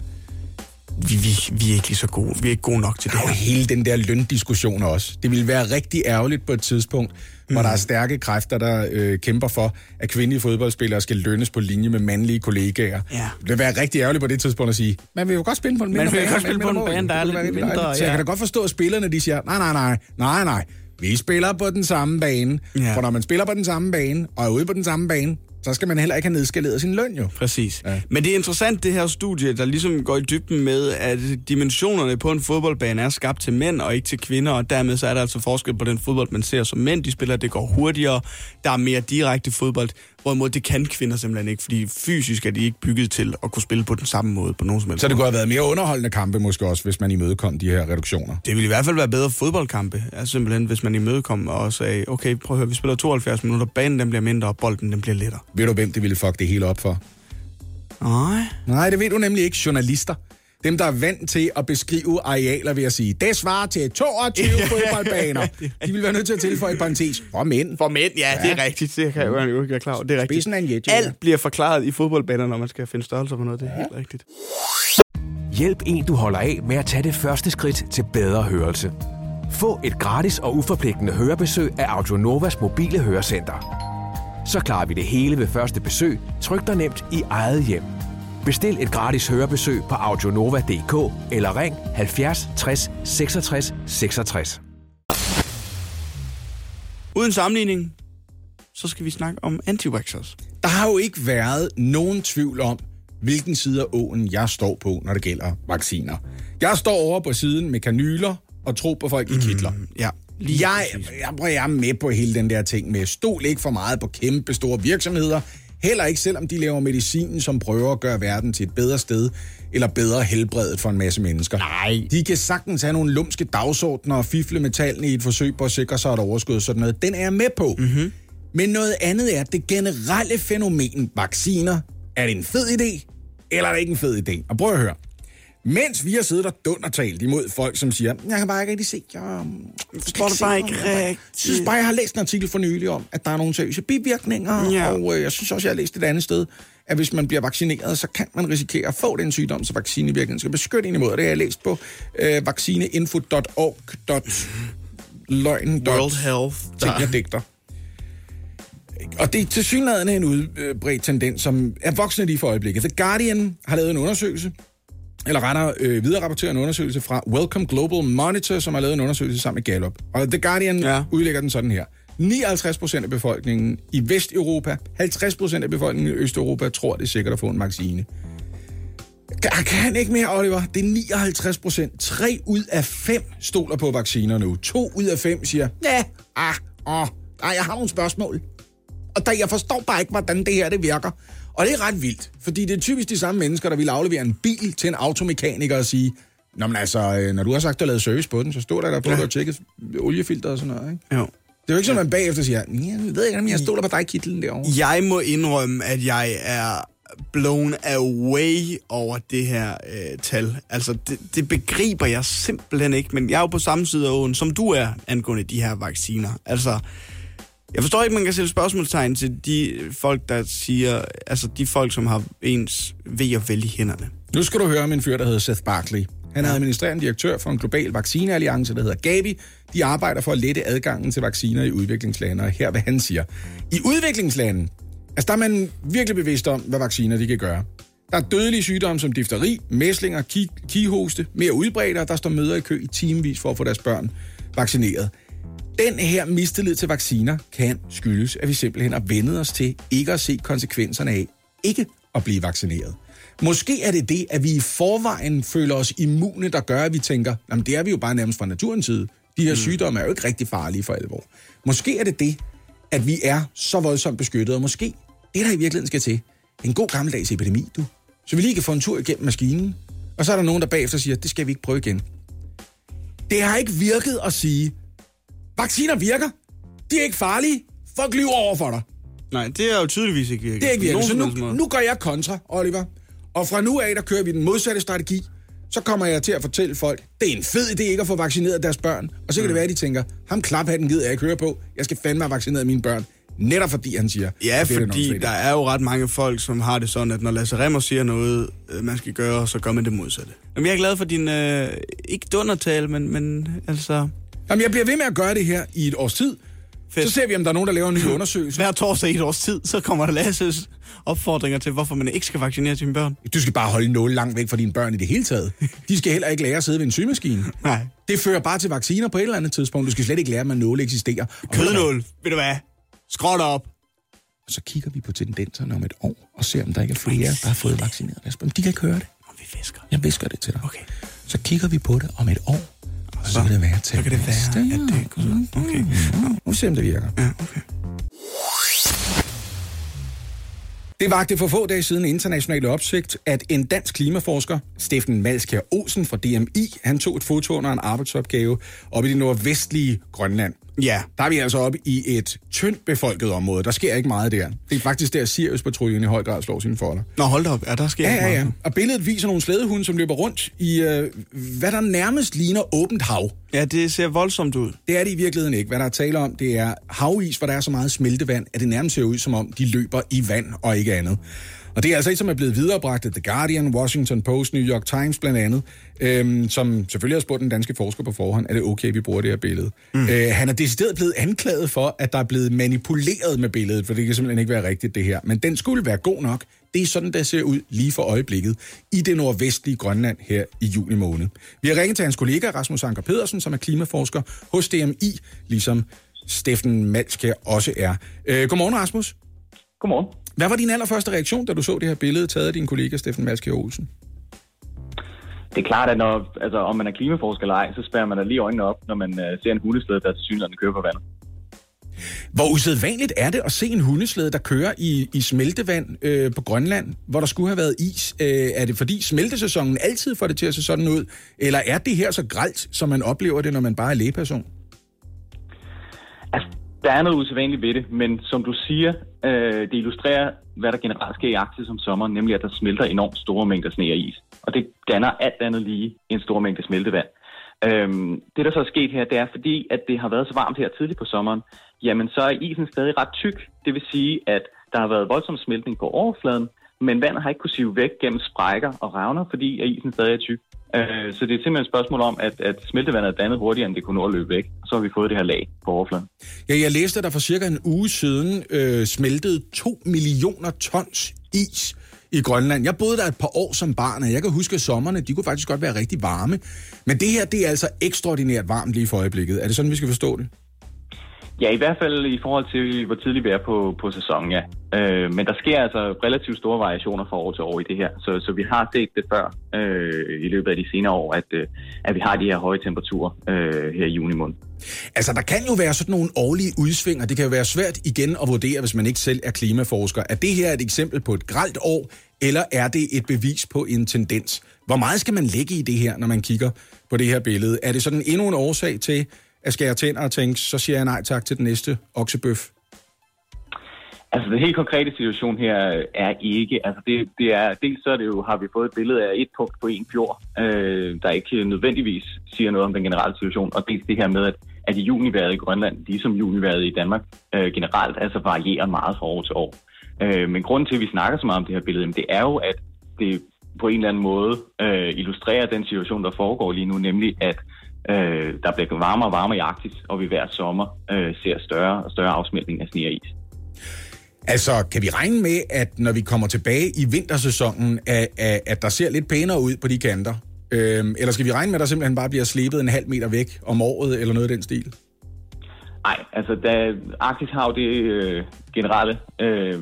vi, vi, vi er ikke lige så gode. Vi er ikke gode nok til det Og hele den der løndiskussion også. Det ville være rigtig ærgerligt på et tidspunkt, mm. hvor der er stærke kræfter, der øh, kæmper for, at kvindelige fodboldspillere skal lønnes på linje med mandlige kollegaer. Ja. Det vil være rigtig ærgerligt på det tidspunkt at sige, man vil jo godt spille på en mindre Man vil bane, godt spille på en mål." bane, der er lidt mindre. Så jeg kan da godt forstå, at spillerne de siger, nej, nej, nej, nej, nej, vi spiller på den samme bane. Ja. For når man spiller på den samme bane, og er ude på den samme bane, så skal man heller ikke have nedskaleret sin løn jo. Præcis. Ja. Men det er interessant, det her studie, der ligesom går i dybden med, at dimensionerne på en fodboldbane er skabt til mænd og ikke til kvinder, og dermed så er der altså forskel på den fodbold, man ser som mænd. De spiller, det går hurtigere, der er mere direkte fodbold, hvorimod det kan kvinder simpelthen ikke, fordi fysisk er de ikke bygget til at kunne spille på den samme måde på nogen som helst Så det kunne have været mere underholdende kampe måske også, hvis man imødekom de her reduktioner. Det ville i hvert fald være bedre fodboldkampe, altså simpelthen, hvis man imødekom og sagde, okay, prøv at høre, vi spiller 72 minutter, banen den bliver mindre, og bolden den bliver lettere. Ved du, hvem det ville fuck det hele op for? Nej. Nej, det ved du nemlig ikke. Journalister. Dem, der er vant til at beskrive arealer ved at sige, det svarer til 22 fodboldbaner. De vil være nødt til at tilføje et parentes. For mænd. For mænd, ja, ja, det er rigtigt. Det kan jeg jo ikke være klar over. Det er rigtigt. Spidsen af en jet, ja. Alt bliver forklaret i fodboldbaner, når man skal finde størrelser på noget. Det er helt rigtigt. Hjælp en, du holder af med at tage det første skridt til bedre hørelse. Få et gratis og uforpligtende hørebesøg af Audionovas mobile hørecenter. Så klarer vi det hele ved første besøg, tryk dig nemt i eget hjem. Bestil et gratis hørebesøg på audionova.dk eller ring 70 60 66 66. Uden sammenligning, så skal vi snakke om anti Der har jo ikke været nogen tvivl om, hvilken side af åen jeg står på, når det gælder vacciner. Jeg står over på siden med kanyler og tro på folk i kitler. Ja, lige Jeg, jeg, jeg er med på hele den der ting med stol ikke for meget på kæmpe store virksomheder. Heller ikke selvom de laver medicin, som prøver at gøre verden til et bedre sted, eller bedre helbredet for en masse mennesker. Nej. De kan sagtens have nogle lumske dagsordner og fifle med tallene i et forsøg på at sikre sig et overskud og sådan noget. Den er jeg med på. Mm-hmm. Men noget andet er det generelle fænomen vacciner. Er det en fed idé, eller er det ikke en fed idé? Og prøv at høre. Mens vi har siddet og dundertalt imod folk, som siger, jeg kan bare ikke rigtig se, jeg forstår det bare ikke Jeg synes bare, jeg har læst en artikel for nylig om, at der er nogle seriøse bivirkninger, Ja. og øh, jeg synes også, jeg har læst et andet sed, at hvis man bliver vaccineret, så kan man risikere at få den sygdom, så vaccinen i virkeligheden skal beskytte en imod. Det har jeg læst på øh, vaccineinfo.org.løgn. World Health. Ting, jeg digter. Og det er til synligheden en udbredt tendens, som er voksende lige for øjeblikket. The Guardian har lavet en undersøgelse, eller rettere øh, videre rapporterer en undersøgelse fra Welcome Global Monitor, som har lavet en undersøgelse sammen med Gallup. Og The Guardian ja. Udlægger den sådan her. 59 procent af befolkningen i Vesteuropa, 50 procent af befolkningen i Østeuropa tror, det er sikkert at få en vaccine. Jeg kan ikke mere, Oliver. Det er 59 procent. 3 ud af 5 stoler på vacciner nu. 2 ud af 5 siger, ja, ah, åh, nej, jeg har nogle spørgsmål. og der, jeg forstår bare ikke, hvordan det her det virker. Og det er ret vildt, fordi det er typisk de samme mennesker, der vil aflevere en bil til en automekaniker og sige, Nå, men altså, øh, når du har sagt, at du har lavet service på den, så står der der på, at du har tjekket oliefilter og sådan noget, ikke? Jo. Det er jo ikke sådan, at man bagefter siger, "Ja, jeg ved ikke, om jeg stoler på dig, Kitlen, derovre. Jeg må indrømme, at jeg er blown away over det her øh, tal. Altså, det, det begriber jeg simpelthen ikke, men jeg er jo på samme side af åen, som du er, angående de her vacciner. Altså, jeg forstår ikke, man kan sætte spørgsmålstegn til de folk, der siger, altså de folk, som har ens ved og vel i hænderne. Nu skal du høre om en fyr, der hedder Seth Barkley. Han er administrerende direktør for en global vaccinealliance, der hedder Gavi. De arbejder for at lette adgangen til vacciner i udviklingslande, og her hvad han siger. I udviklingslande, altså der er man virkelig bevidst om, hvad vacciner de kan gøre. Der er dødelige sygdomme som difteri, mæslinger, ki- kihoste, mere udbredte, og der står møder i kø i timevis for at få deres børn vaccineret. Den her mistillid til vacciner kan skyldes, at vi simpelthen har vendet os til ikke at se konsekvenserne af ikke at blive vaccineret. Måske er det det, at vi i forvejen føler os immune, der gør, at vi tænker, jamen det er vi jo bare nærmest fra naturens side. De her mm. sygdomme er jo ikke rigtig farlige for alvor. Måske er det det, at vi er så voldsomt beskyttet, og måske det, der i virkeligheden skal til, en god gammeldags epidemi, du. Så vi lige kan få en tur igennem maskinen, og så er der nogen, der bagefter siger, det skal vi ikke prøve igen. Det har ikke virket at sige, vacciner virker, de er ikke farlige, folk lyver over for dig. Nej, det er jo tydeligvis ikke virket. Det er ikke På virkelig. Så nu, nu gør jeg kontra, Oliver. Og fra nu af, der kører vi den modsatte strategi. Så kommer jeg til at fortælle folk, det er en fed idé ikke at få vaccineret deres børn. Og så kan mm. det være, at de tænker, ham klaphatten gider jeg ikke høre på. Jeg skal fandme have vaccineret mine børn. Netop fordi han siger, Ja, er fordi der er jo ret mange folk, som har det sådan, at når Lasse Remmer siger noget, øh, man skal gøre, så gør man det modsatte. Jamen, jeg er glad for din, øh, ikke dundertale, men, men altså... Jamen, jeg bliver ved med at gøre det her i et års tid. Fedt. Så ser vi, om der er nogen, der laver en ny undersøgelse. Hver torsdag i et års tid, så kommer der Lasses opfordringer til, hvorfor man ikke skal vaccinere sine børn. Du skal bare holde nåle langt væk fra dine børn i det hele taget. De skal heller ikke lære at sidde ved en sygemaskine. Nej. Det fører bare til vacciner på et eller andet tidspunkt. Du skal slet ikke lære, at nåle eksisterer. Kødnål, ved du hvad? Skråt op. Og så kigger vi på tendenserne om et år, og ser, om der ikke er flere, der har fået vaccineret deres børn. De kan ikke høre det. Og vi fisker. Jeg visker det til dig. Okay. Så kigger vi på det om et år, og så kan det være, Så kan det være, at det går Okay. Nu må vi se, om det virker. Ja, okay. Det vagte for få dage siden internationale opsigt, at en dansk klimaforsker, Steffen Malskær Olsen fra DMI, han tog et foto under en arbejdsopgave op i det nordvestlige Grønland. Ja. Der er vi altså oppe i et tyndt befolket område. Der sker ikke meget der. Det er faktisk der, Sirius-patruljen i høj grad slår sine folder. Nå, hold da op. Ja, der sker Ja, ja, ja. meget. Og billedet viser nogle slædehunde, som løber rundt i, øh, hvad der nærmest ligner åbent hav. Ja, det ser voldsomt ud. Det er det i virkeligheden ikke. Hvad der er tale om, det er havis, hvor der er så meget smeltevand, at det nærmest ser ud, som om de løber i vand og ikke andet. Og det er altså et, som er blevet viderebragt af The Guardian, Washington Post, New York Times blandt andet, øhm, som selvfølgelig har spurgt den danske forsker på forhånd, er det okay, vi bruger det her billede. Mm. Øh, han er decideret blevet anklaget for, at der er blevet manipuleret med billedet, for det kan simpelthen ikke være rigtigt det her. Men den skulle være god nok. Det er sådan, der ser ud lige for øjeblikket i det nordvestlige Grønland her i juni måned. Vi har ringet til hans kollega Rasmus Anker Pedersen, som er klimaforsker hos DMI, ligesom Steffen Malskær også er. Øh, godmorgen, Rasmus. Godmorgen. Hvad var din allerførste reaktion, da du så det her billede taget af din kollega Steffen Malskær Olsen? Det er klart, at når, altså, om man er klimaforsker eller ej, så spærer man da lige øjnene op, når man uh, ser en hundesled, der til synligheden kører på vandet. Hvor usædvanligt er det at se en hundeslæde, der kører i, i smeltevand øh, på Grønland, hvor der skulle have været is? Øh, er det fordi smeltesæsonen altid får det til at se sådan ud? Eller er det her så gralt, som man oplever det, når man bare er lægeperson? Altså, der er noget usædvanligt ved det, men som du siger, øh, det illustrerer, hvad der generelt sker i Arktis om sommeren, nemlig at der smelter enormt store mængder sne og is. Og det danner alt andet lige en stor mængde smeltevand. Øhm, det, der så er sket her, det er fordi, at det har været så varmt her tidligt på sommeren, jamen så er isen stadig ret tyk. Det vil sige, at der har været voldsom smeltning på overfladen, men vandet har ikke kunnet sive væk gennem sprækker og revner, fordi at isen stadig er tyk. Øh, så det er simpelthen et spørgsmål om, at, at smeltevandet er dannet hurtigere, end det kunne nå at løbe væk. Så har vi fået det her lag på overfladen. Ja, jeg læste, at der for cirka en uge siden øh, smeltede 2 millioner tons is i Grønland. Jeg boede der et par år som barn, og jeg kan huske, at sommerne de kunne faktisk godt være rigtig varme. Men det her, det er altså ekstraordinært varmt lige for øjeblikket. Er det sådan, vi skal forstå det? Ja, i hvert fald i forhold til, hvor tidligt vi er på, på sæsonen, ja. Øh, men der sker altså relativt store variationer fra år til år i det her. Så, så vi har set det før øh, i løbet af de senere år, at, øh, at vi har de her høje temperaturer øh, her i juni måned. Altså, der kan jo være sådan nogle årlige udsving, og det kan jo være svært igen at vurdere, hvis man ikke selv er klimaforsker. Er det her et eksempel på et gralt år, eller er det et bevis på en tendens? Hvor meget skal man lægge i det her, når man kigger på det her billede? Er det sådan endnu en årsag til at skære tænder og tænke, så siger jeg nej tak til den næste oksebøf? Altså, den helt konkrete situation her er ikke, altså det, det er, dels så er det jo, har vi fået et billede af et punkt på en fjord, øh, der ikke nødvendigvis siger noget om den generelle situation, og dels det her med, at, at juniværet i Grønland, ligesom juniværet i Danmark, øh, generelt altså varierer meget fra år til år. Øh, men grunden til, at vi snakker så meget om det her billede, det er jo, at det på en eller anden måde øh, illustrerer den situation, der foregår lige nu, nemlig at øh, der bliver varmere og varmere i Arktis, og vi hver sommer øh, ser større og større afsmeltning af sne og is. Altså, kan vi regne med, at når vi kommer tilbage i vintersæsonen, at, at, at der ser lidt pænere ud på de kanter? Øhm, eller skal vi regne med, at der simpelthen bare bliver slebet en halv meter væk om året, eller noget af den stil? Nej, altså da Arktis har jo det øh, generelle øh,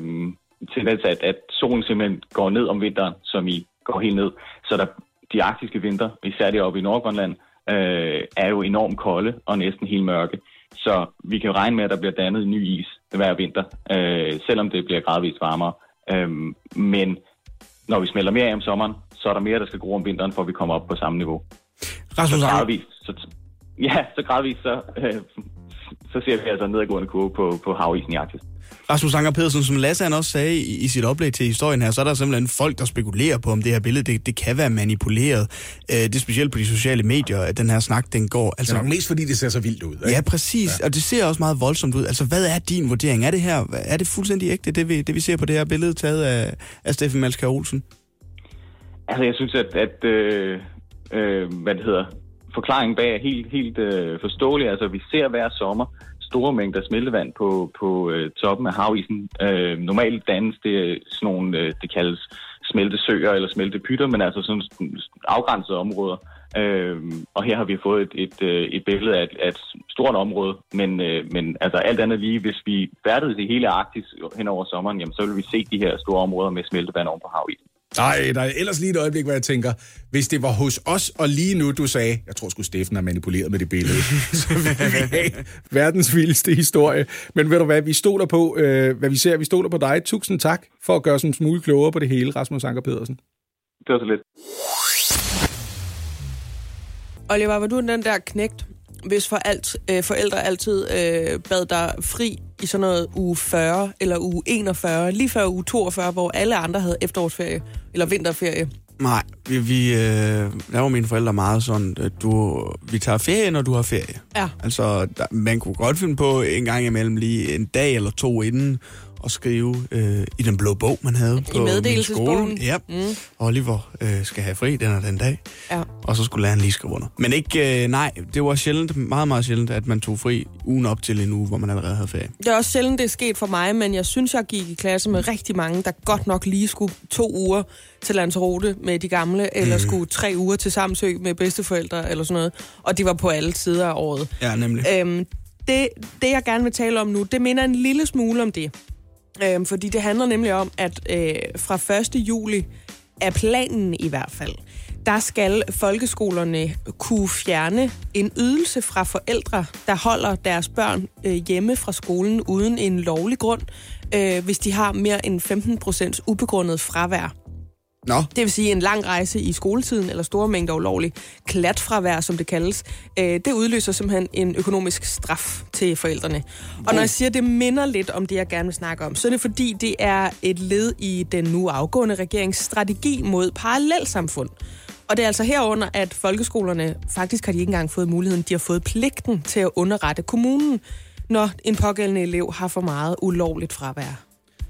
tendens, at, at solen simpelthen går ned om vinteren, som i går helt ned. Så der, de arktiske vinter, især deroppe i Nordgrønland, øh, er jo enormt kolde og næsten helt mørke. Så vi kan jo regne med, at der bliver dannet ny is hver vinter, øh, selvom det bliver gradvist varmere. Øh, men når vi smelter mere af om sommeren, så er der mere, der skal gro om vinteren, for at vi kommer op på samme niveau. Rasmus så gradvist, så, ja, så gradvist, så, øh, så ser vi altså en nedadgående kurve på, på havisen i Arktis. Rasmus Anker Pedersen, som Lasse han også sagde i, i sit oplæg til historien her, så er der simpelthen folk, der spekulerer på, om det her billede, det, det kan være manipuleret. Øh, det er specielt på de sociale medier, at den her snak, den går. Altså, det er nok mest fordi, det ser så vildt ud. Ikke? Ja, præcis. Ja. Og det ser også meget voldsomt ud. Altså, hvad er din vurdering? Er det her, er det fuldstændig ægte, det vi, det vi ser på det her billede, taget af, af Steffen Malskær Olsen? Altså, jeg synes, at, at øh, øh, hvad det hedder, forklaringen bag er helt, helt øh, forståelig. Altså, vi ser hver sommer store mængder smeltevand på, på øh, toppen af havisen. Øh, normalt dannes det øh, sådan nogle, øh, det kaldes smeltesøer eller smeltepytter, men altså sådan afgrænsede områder. Øh, og her har vi fået et, et, øh, et billede af et, af et stort område, men, øh, men altså alt andet lige, hvis vi færdede i hele Arktis hen over sommeren, jamen, så vil vi se de her store områder med smeltevand oven på havisen. Nej, der er ellers lige et øjeblik, hvor jeg tænker, hvis det var hos os, og lige nu du sagde, jeg tror sgu Steffen har manipuleret med det billede, så vil vi have verdens vildeste historie. Men ved du hvad, vi stoler på, øh, hvad vi ser, vi stoler på dig. Tusind tak for at gøre sådan en smule klogere på det hele, Rasmus Anker Pedersen. Det var så lidt. Oliver, var du den der knægt, hvis for alt, øh, forældre altid øh, bad dig fri i sådan noget uge 40 eller uge 41, lige før uge 42, hvor alle andre havde efterårsferie eller vinterferie? Nej, vi, vi øh, der var mine forældre meget sådan, at du, vi tager ferie, når du har ferie. Ja. Altså, der, man kunne godt finde på en gang imellem lige en dag eller to inden, at skrive øh, i den blå bog, man havde I på min skole. Ja, Mm. Oliver øh, skal have fri den og den dag. Ja. Og så skulle læreren lige skrive under. Men ikke, øh, nej, det var sjældent, meget, meget sjældent, at man tog fri ugen op til en uge, hvor man allerede havde ferie. Det er også sjældent, det er sket for mig, men jeg synes, jeg gik i klasse med rigtig mange, der godt nok lige skulle to uger til Lanzarote med de gamle, eller skulle tre uger til Samsø med bedsteforældre, eller sådan noget. Og de var på alle sider af året. Ja, nemlig. Øhm, det, det, jeg gerne vil tale om nu, det minder en lille smule om det. Øhm, fordi det handler nemlig om, at øh, fra 1. juli er planen i hvert fald, der skal folkeskolerne kunne fjerne en ydelse fra forældre, der holder deres børn øh, hjemme fra skolen uden en lovlig grund, øh, hvis de har mere end 15 procents ubegrundet fravær. Nå. Det vil sige en lang rejse i skoletiden, eller store mængder ulovlig klatfravær, som det kaldes. Øh, det udløser simpelthen en økonomisk straf til forældrene. Og når jeg siger, at det minder lidt om det, jeg gerne vil snakke om, så er det fordi, det er et led i den nu afgående regerings strategi mod parallelsamfund. Og det er altså herunder, at folkeskolerne faktisk har de ikke engang fået muligheden, de har fået pligten til at underrette kommunen, når en pågældende elev har for meget ulovligt fravær.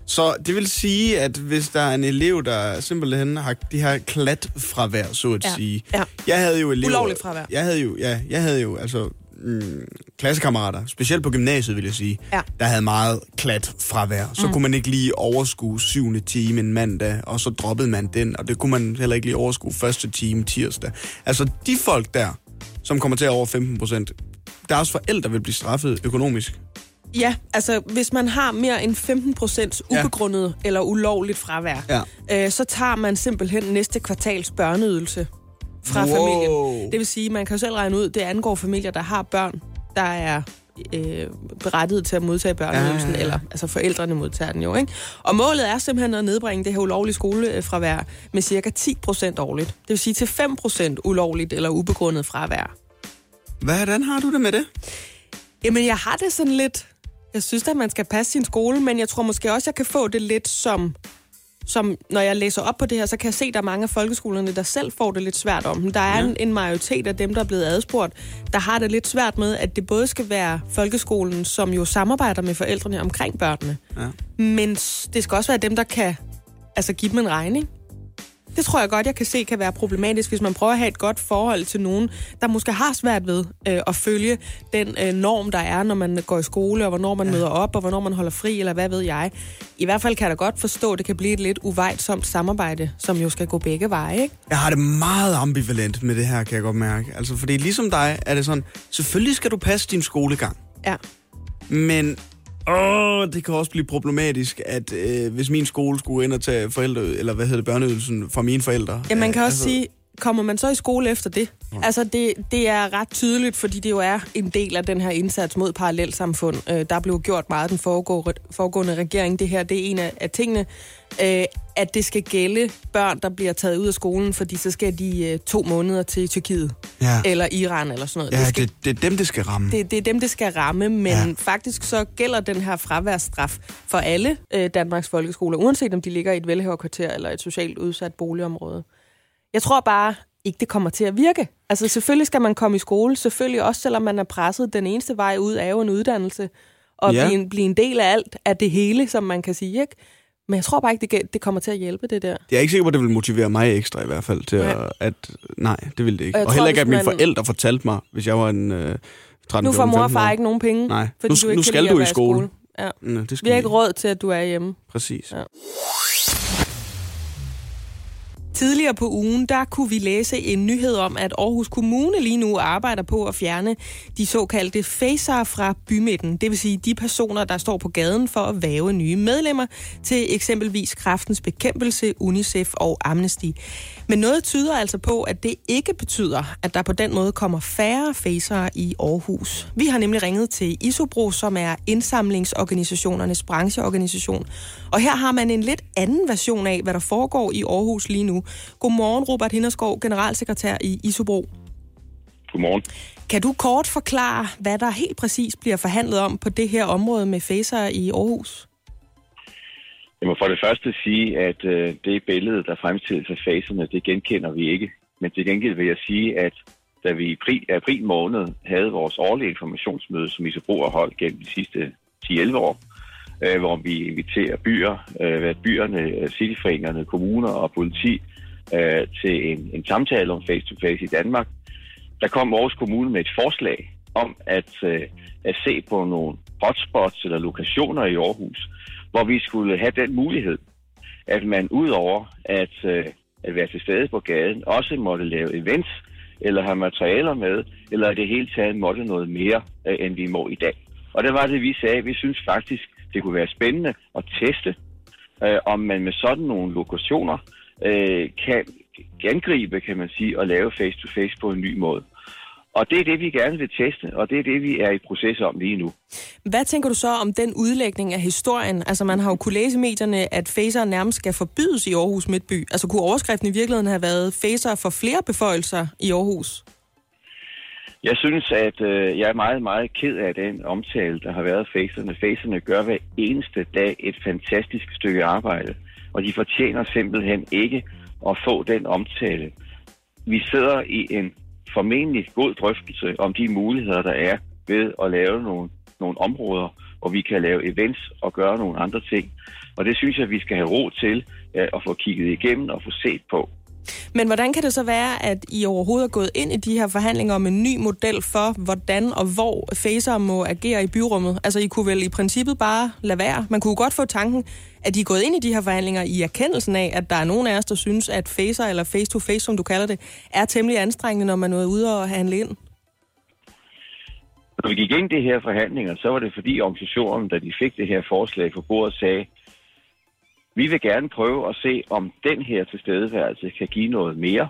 Så det vil sige, at hvis der er en elev, der simpelthen har de her klat fravær, så at Ja. sige. Ja. Jeg havde jo elever... Ulovligt fravær. Jeg havde jo, ja, jeg havde jo altså mm, klassekammerater, specielt på gymnasiet, vil jeg sige, Ja. der havde meget klat fravær. Så Mm. kunne man ikke lige overskue syvende time en mandag, og så droppede man den, og det kunne man heller ikke lige overskue første time tirsdag. Altså de folk der, som kommer til over 15 procent, deres forældre vil blive straffet økonomisk. Ja, altså hvis man har mere end 15 procent ubegrundet ja. eller ulovligt fravær, Ja. øh, så tager man simpelthen næste kvartals børneydelse fra Wow. familien. Det vil sige, man kan jo selv regne ud, det angår familier, der har børn der er øh, berettiget til at modtage børneydelsen, Ja, ja, ja. eller altså forældrene modtager den jo, ikke? Og målet er simpelthen at nedbringe det her ulovlige skolefravær med cirka 10 procent årligt. Det vil sige til 5 procent ulovligt eller ubegrundet fravær. Hvordan har du det med det? Jamen, jeg har det sådan lidt... Jeg synes at man skal passe sin skole, men jeg tror måske også, jeg kan få det lidt som... Som, når jeg læser op på det her, så kan jeg se, at der er mange af folkeskolerne, der selv får det lidt svært om dem. Der er ja. en, en majoritet af dem, der er blevet adspurgt, der har det lidt svært med, at det både skal være folkeskolen, som jo samarbejder med forældrene omkring børnene, Ja. men det skal også være dem, der kan altså, give dem en regning. Det tror jeg godt, jeg kan se kan være problematisk, hvis man prøver at have et godt forhold til nogen, der måske har svært ved øh, at følge den øh, norm, der er, når man går i skole, og hvornår man ja. møder op, og hvornår man holder fri, eller hvad ved jeg. I hvert fald kan jeg da godt forstå, at det kan blive et lidt uvejtsomt samarbejde, som jo skal gå begge veje, ikke? Jeg har det meget ambivalent med det her, kan jeg godt mærke. Altså, fordi ligesom dig er det sådan, selvfølgelig skal du passe din skolegang. Ja. Men åh, det kan også blive problematisk, at øh, hvis min skole skulle ind og tage forældre, eller hvad hedder det, børneydelsen fra mine forældre. Ja, man kan øh, også sige, kommer man så i skole efter det? Altså, det, det er ret tydeligt, fordi det jo er en del af den her indsats mod parallelsamfund. Øh, der blev gjort meget af den foregå, foregående regering. Det her, det er en af, af tingene, øh, at det skal gælde børn, der bliver taget ud af skolen, fordi så skal de øh, to måneder til Tyrkiet, Ja, eller Iran, eller sådan noget. ja det, skal, det, det er dem, det skal ramme. det, det er dem, det skal ramme, men ja. faktisk så gælder den her fraværsstraf for alle øh, Danmarks folkeskoler, uanset om de ligger i et velhaverkvarter eller et socialt udsat boligområde. Jeg tror bare ikke, det kommer til at virke. Altså selvfølgelig skal man komme i skole, selvfølgelig også selvom man er presset. Den eneste vej ud er jo en uddannelse, og Ja. blive, en, blive en del af alt, af det hele, som man kan sige, ikke? Men jeg tror bare ikke, det, det kommer til at hjælpe, det der. Jeg er ikke sikker på, at det vil motivere mig ekstra i hvert fald til Nej. at, at... Nej, det vil det ikke. Og Og, heller tror, ikke, at mine man- forældre fortalte mig, hvis jeg var en øh, 13 Nu får 14, mor og 15 far ikke nogen penge, Nej, fordi nu, du ikke nu skal du i være skole. Ja. Nå, det skal Vi har ikke råd til, at du er hjemme. Præcis. Ja. Tidligere på ugen, der kunne vi læse en nyhed om, at Aarhus Kommune lige nu arbejder på at fjerne de såkaldte facer fra bymidten. Det vil sige de personer, der står på gaden for at væve nye medlemmer til eksempelvis kraftens bekæmpelse, UNICEF og Amnesty. Men noget tyder altså på, at det ikke betyder, at der på den måde kommer færre facer i Aarhus. Vi har nemlig ringet til Isobro, som er indsamlingsorganisationernes brancheorganisation. Og her har man en lidt anden version af, hvad der foregår i Aarhus lige nu. Godmorgen, Robert Hinderskov, generalsekretær i Isobro. Godmorgen. Kan du kort forklare, hvad der helt præcis bliver forhandlet om på det her område med facer i Aarhus? Jeg må for det første sige, at øh, det billede, der fremstilles af faserne, det genkender vi ikke. Men til gengæld vil jeg sige, at da vi i pri- april måned havde vores årlige informationsmøde, som Isobro har holdt gennem de sidste 10-11 år, øh, hvor vi inviterer byer, øh, hvad byerne, øh, cityforeningerne, kommuner og politi øh, til en, en samtale om face-to-face i Danmark, der kom Aarhus Kommune med et forslag om at, øh, at se på nogle hotspots eller lokationer i Aarhus, hvor vi skulle have den mulighed, at man udover at, øh, at være til stede på gaden, også måtte lave events, eller have materialer med, eller i det hele taget måtte noget mere, øh, end vi må i dag. Og det var det, vi sagde. Vi synes faktisk, det kunne være spændende at teste, øh, om man med sådan nogle lokationer øh, kan angribe, kan man sige, og lave face-to-face på en ny måde. Og det er det, vi gerne vil teste, og det er det, vi er i proces om lige nu. Hvad tænker du så om den udlægning af historien? Altså man har jo kunne læse i medierne, at facer nærmest skal forbydes i Aarhus Midtby. Altså kunne overskriften i virkeligheden have været facer for flere beføjelser i Aarhus? Jeg synes, at øh, jeg er meget, meget ked af den omtale, der har været af facerne. Facerne gør hver eneste dag et fantastisk stykke arbejde, og de fortjener simpelthen ikke at få den omtale. Vi sidder i en formentlig god drøftelse om de muligheder, der er ved at lave nogle, nogle områder, hvor vi kan lave events og gøre nogle andre ting. Og det synes jeg, vi skal have ro til øh, at få kigget igennem og få set på. Men hvordan kan det så være, at I overhovedet er gået ind i de her forhandlinger om en ny model for, hvordan og hvor facer må agere i byrummet? Altså, I kunne vel i princippet bare lade være. Man kunne godt få tanken, at I er gået ind i de her forhandlinger i erkendelsen af, at der er nogen af os, der synes, at facer, eller face-to-face, som du kalder det, er temmelig anstrengende, når man er ude og handle ind. Når vi gik ind i de her forhandlinger, så var det fordi organisationen, da de fik det her forslag på bordet, sagde, vi vil gerne prøve at se, om den her tilstedeværelse kan give noget mere.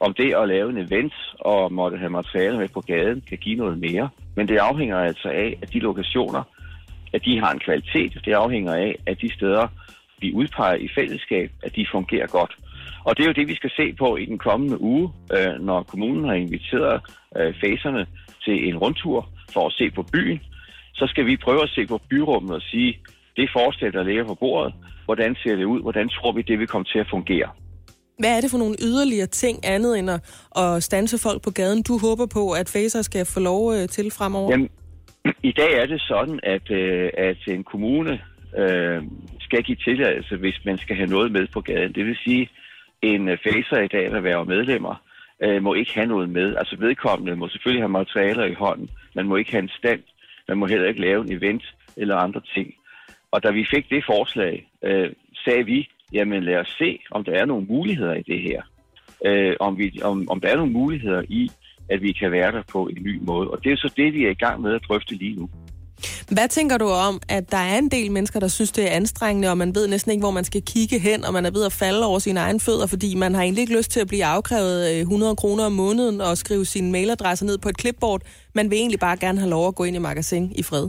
om det at lave en event og måtte have materiale med på gaden kan give noget mere. Men det afhænger altså af, at de lokationer, at de har en kvalitet. Det afhænger af, at de steder, vi udpeger i fællesskab, at de fungerer godt. Og det er jo det, vi skal se på i den kommende uge, øh, når kommunen har inviteret øh, faserne til en rundtur for at se på byen. Så skal vi prøve at se på byrummet og sige, det forslag, der ligger på bordet, hvordan ser det ud, hvordan tror vi, det vil komme til at fungere. Hvad er det for nogle yderligere ting andet end at, at stanse folk på gaden, du håber på, at facer skal få lov øh, til fremover? Jamen, i dag er det sådan, at, øh, at en kommune øh, skal give tilladelse, hvis man skal have noget med på gaden. Det vil sige, en øh, facer i dag, der være medlemmer, øh, må ikke have noget med. Altså vedkommende må selvfølgelig have materialer i hånden. Man må ikke have en stand. Man må heller ikke lave en event eller andre ting. Og da vi fik det forslag, øh, sagde vi, jamen lad os se, om der er nogle muligheder i det her. Øh, om, vi, om, om der er nogle muligheder i, at vi kan være der på en ny måde. Og det er så det, vi er i gang med at drøfte lige nu. Hvad tænker du om, at der er en del mennesker, der synes, det er anstrengende, og man ved næsten ikke, hvor man skal kigge hen, og man er ved at falde over sine egne fødder, fordi man har egentlig ikke lyst til at blive afkrævet øh, 100 kroner om måneden og skrive sin mailadresse ned på et klipbord. Man vil egentlig bare gerne have lov at gå ind i magasin i fred.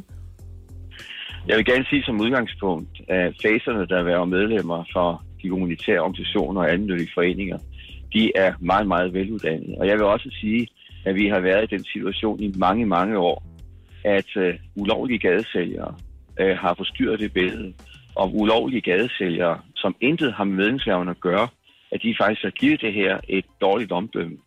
Jeg vil gerne sige som udgangspunkt, at faserne, der er medlemmer for de humanitære organisationer og annyttige foreninger, de er meget, meget veluddannede. Og jeg vil også sige, at vi har været i den situation i mange, mange år, at uh, ulovlige gadesælgere uh, har forstyrret det billede. Og ulovlige gadesælgere, som intet har med medlemslaverne at gøre, at de faktisk har givet det her et dårligt omdømme.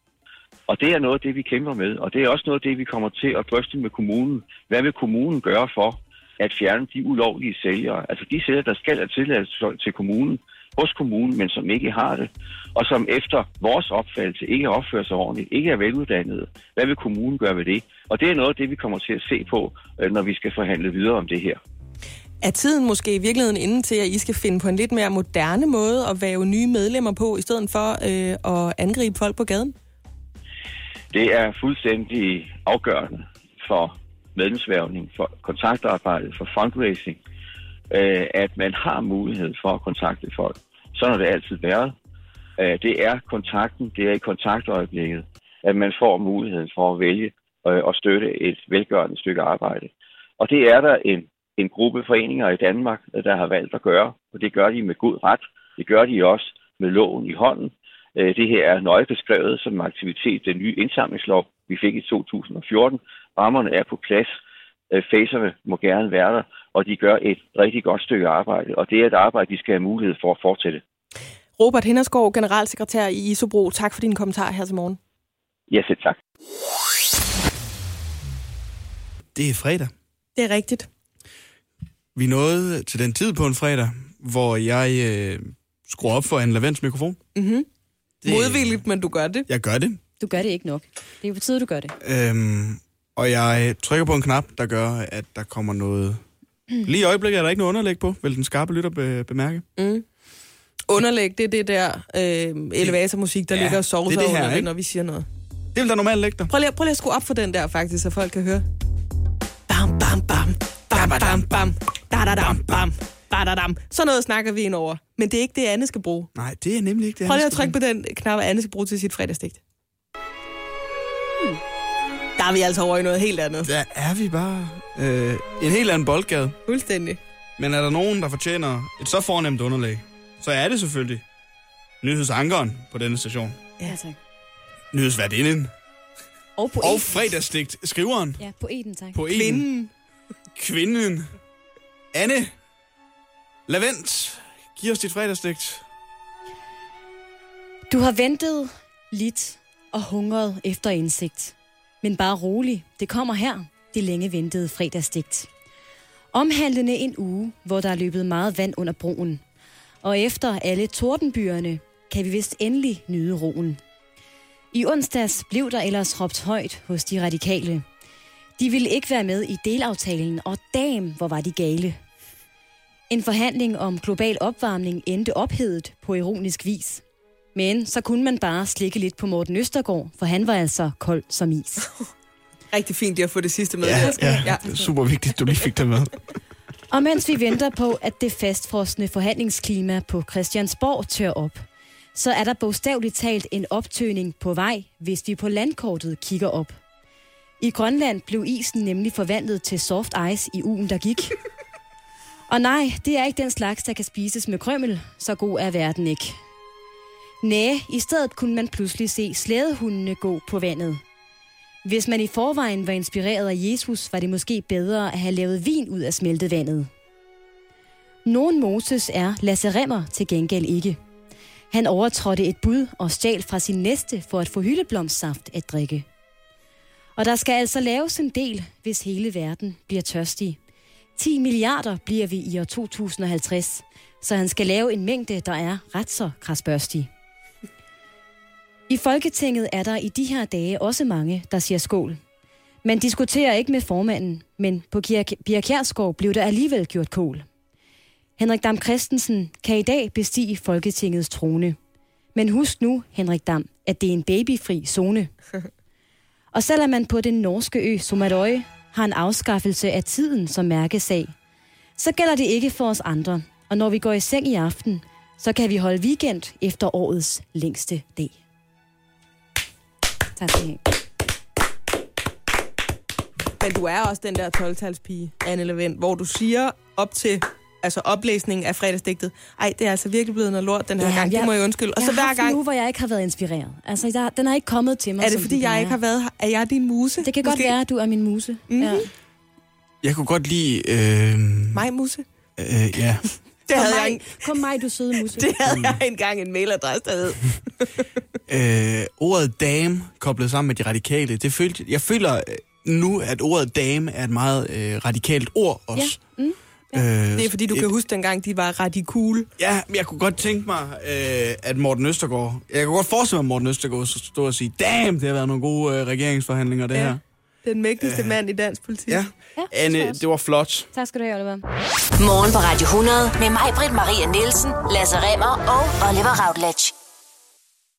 Og det er noget af det, vi kæmper med, og det er også noget af det, vi kommer til at drøfte med kommunen. Hvad vil kommunen gøre for at fjerne de ulovlige sælgere? Altså de sælgere, der skal have tilladelse til kommunen, hos kommunen, men som ikke har det, og som efter vores opfattelse ikke opfører sig ordentligt, ikke er veluddannede. Hvad vil kommunen gøre ved det? Og det er noget af det, vi kommer til at se på, øh, når vi skal forhandle videre om det her. Er tiden måske i virkeligheden inde til, at I skal finde på en lidt mere moderne måde at være nye medlemmer på, i stedet for øh, at angribe folk på gaden? Det er fuldstændig afgørende for medlemsværvning, for kontaktarbejde, for fundraising, øh, at man har mulighed for at kontakte folk. Sådan har det altid været. Øh, det er kontakten, det er i kontaktøjeblikket, at man får muligheden for at vælge øh, og støtte et velgørende stykke arbejde. Og det er der en, en gruppe foreninger i Danmark, øh, der har valgt at gøre, og det gør de med god ret. Det gør de også med loven i hånden. Øh, det her er nøje beskrevet som aktivitet, den nye indsamlingslov, vi fik i 2014. Rammerne er på plads. Øh, facerne må gerne være der, og de gør et rigtig godt stykke arbejde. Og det er et arbejde, de skal have mulighed for at fortsætte. Robert Hindersgaard, generalsekretær i Isobro. Tak for din kommentar her til morgen. Ja, selv tak. Det er fredag. Det er rigtigt. Vi nåede til den tid på en fredag, hvor jeg øh, skruer op for en lavens mikrofon. Mm-hmm. Det... Modvilligt, men du gør det. Jeg gør det. Du gør det ikke nok. Det er jo på tide, du gør det. Øhm, og jeg trykker på en knap, der gør, at der kommer noget... Lige i øjeblikket er der ikke noget underlæg på, vil den skarpe lytter be- bemærke. Mm. Underlæg, det er det der øh, elevatormusik, der ja, ligger og sover sig under det, når vi siger noget. Det vil der normalt ligge der. Prøv lige, prøv lige at skrue op for den der, faktisk, så folk kan høre. Bam, bam, bam. Bam, bam, bam. Da, da, dam, bam. Da, da, dam. Så noget snakker vi ind over. Men det er ikke det, Anne skal bruge. Nej, det er nemlig ikke det, Prøv lige at trykke på den knap, Anne skal bruge til sit fredagsdigt. Hmm. Der er vi altså over i noget helt andet. Der er vi bare øh, en helt anden boldgade. Fuldstændig. Men er der nogen, der fortjener et så fornemt underlag, så er det selvfølgelig nyhedsankeren på denne station. Ja, tak. Nyhedsværdinden. Og på Og fredagsdigt skriveren. Ja, poeten, tak. Poeten. Kvinden. Kvinden. Anne. Lavent. Giv os dit fredagsdigt. Du har ventet, lidt og hungret efter indsigt. Men bare rolig, det kommer her, det længe ventede fredagsdigt. Omhandlende en uge, hvor der er løbet meget vand under broen. Og efter alle tordenbyerne, kan vi vist endelig nyde roen. I onsdags blev der ellers råbt højt hos de radikale. De ville ikke være med i delaftalen, og dam, hvor var de gale. En forhandling om global opvarmning endte ophedet på ironisk vis. Men så kunne man bare slikke lidt på Morten Østergaard, for han var altså kold som is. Rigtig fint lige at få det sidste med. Ja, ja, ja. det er super vigtigt, du lige fik det med. Og mens vi venter på, at det fastfrosne forhandlingsklima på Christiansborg tør op, så er der bogstaveligt talt en optøning på vej, hvis vi på landkortet kigger op. I Grønland blev isen nemlig forvandlet til soft ice i ugen, der gik. Og nej, det er ikke den slags, der kan spises med krømmel. Så god er verden ikke. Næh, i stedet kunne man pludselig se slædehundene gå på vandet. Hvis man i forvejen var inspireret af Jesus, var det måske bedre at have lavet vin ud af smeltet vandet. Nogen Moses er Lasse Remmer til gengæld ikke. Han overtrådte et bud og stjal fra sin næste for at få hyldeblomstsaft at drikke. Og der skal altså laves en del, hvis hele verden bliver tørstig. 10 milliarder bliver vi i år 2050, så han skal lave en mængde, der er ret så krasbørstig. I Folketinget er der i de her dage også mange, der siger skål. Man diskuterer ikke med formanden, men på Pia Kjærsgaard blev der alligevel gjort kål. Henrik Dam Christensen kan i dag bestige Folketingets trone. Men husk nu, Henrik Dam, at det er en babyfri zone. Og selvom man på den norske ø Somadøje har en afskaffelse af tiden som mærkesag, så gælder det ikke for os andre. Og når vi går i seng i aften, så kan vi holde weekend efter årets længste dag. Tak skal I have. Men du er også den der 12-talspige, Anne Levent, hvor du siger op til altså oplæsningen af fredagsdigtet, ej, det er altså virkelig blevet noget lort den her ja, gang, det må jeg undskylde. Og så hver gang... nu, hvor jeg ikke har været inspireret. Altså, der, den har ikke kommet til mig. Er det, fordi jeg ikke har været Er jeg din muse? Det kan Måske? godt være, at du er min muse. Mm-hmm. Ja. Jeg kunne godt lide... Øh... Mig muse? Øh, ja. Det kom, havde mig, jeg, kom mig, du søde muse. det havde jeg engang en mailadresse, der hed. øh, ordet dame koblet sammen med de radikale, det følte, jeg føler øh, nu, at ordet dame er et meget øh, radikalt ord også. Ja. Mm. Ja. Øh, det er fordi, du et, kan huske dengang, de var cool. Ja, men jeg kunne godt tænke mig, øh, at Morten Østergaard... Jeg kunne godt forestille mig, at Morten Østergaard stod og sige, damn, det har været nogle gode øh, regeringsforhandlinger, det ja. her. Den mægtigste øh, mand i dansk politik. Ja, ja Anne, det var flot. Tak skal du have, Oliver. Morgen på Radio 100 med mig, Britt Maria Nielsen, Lasse Remmer og Oliver Routledge.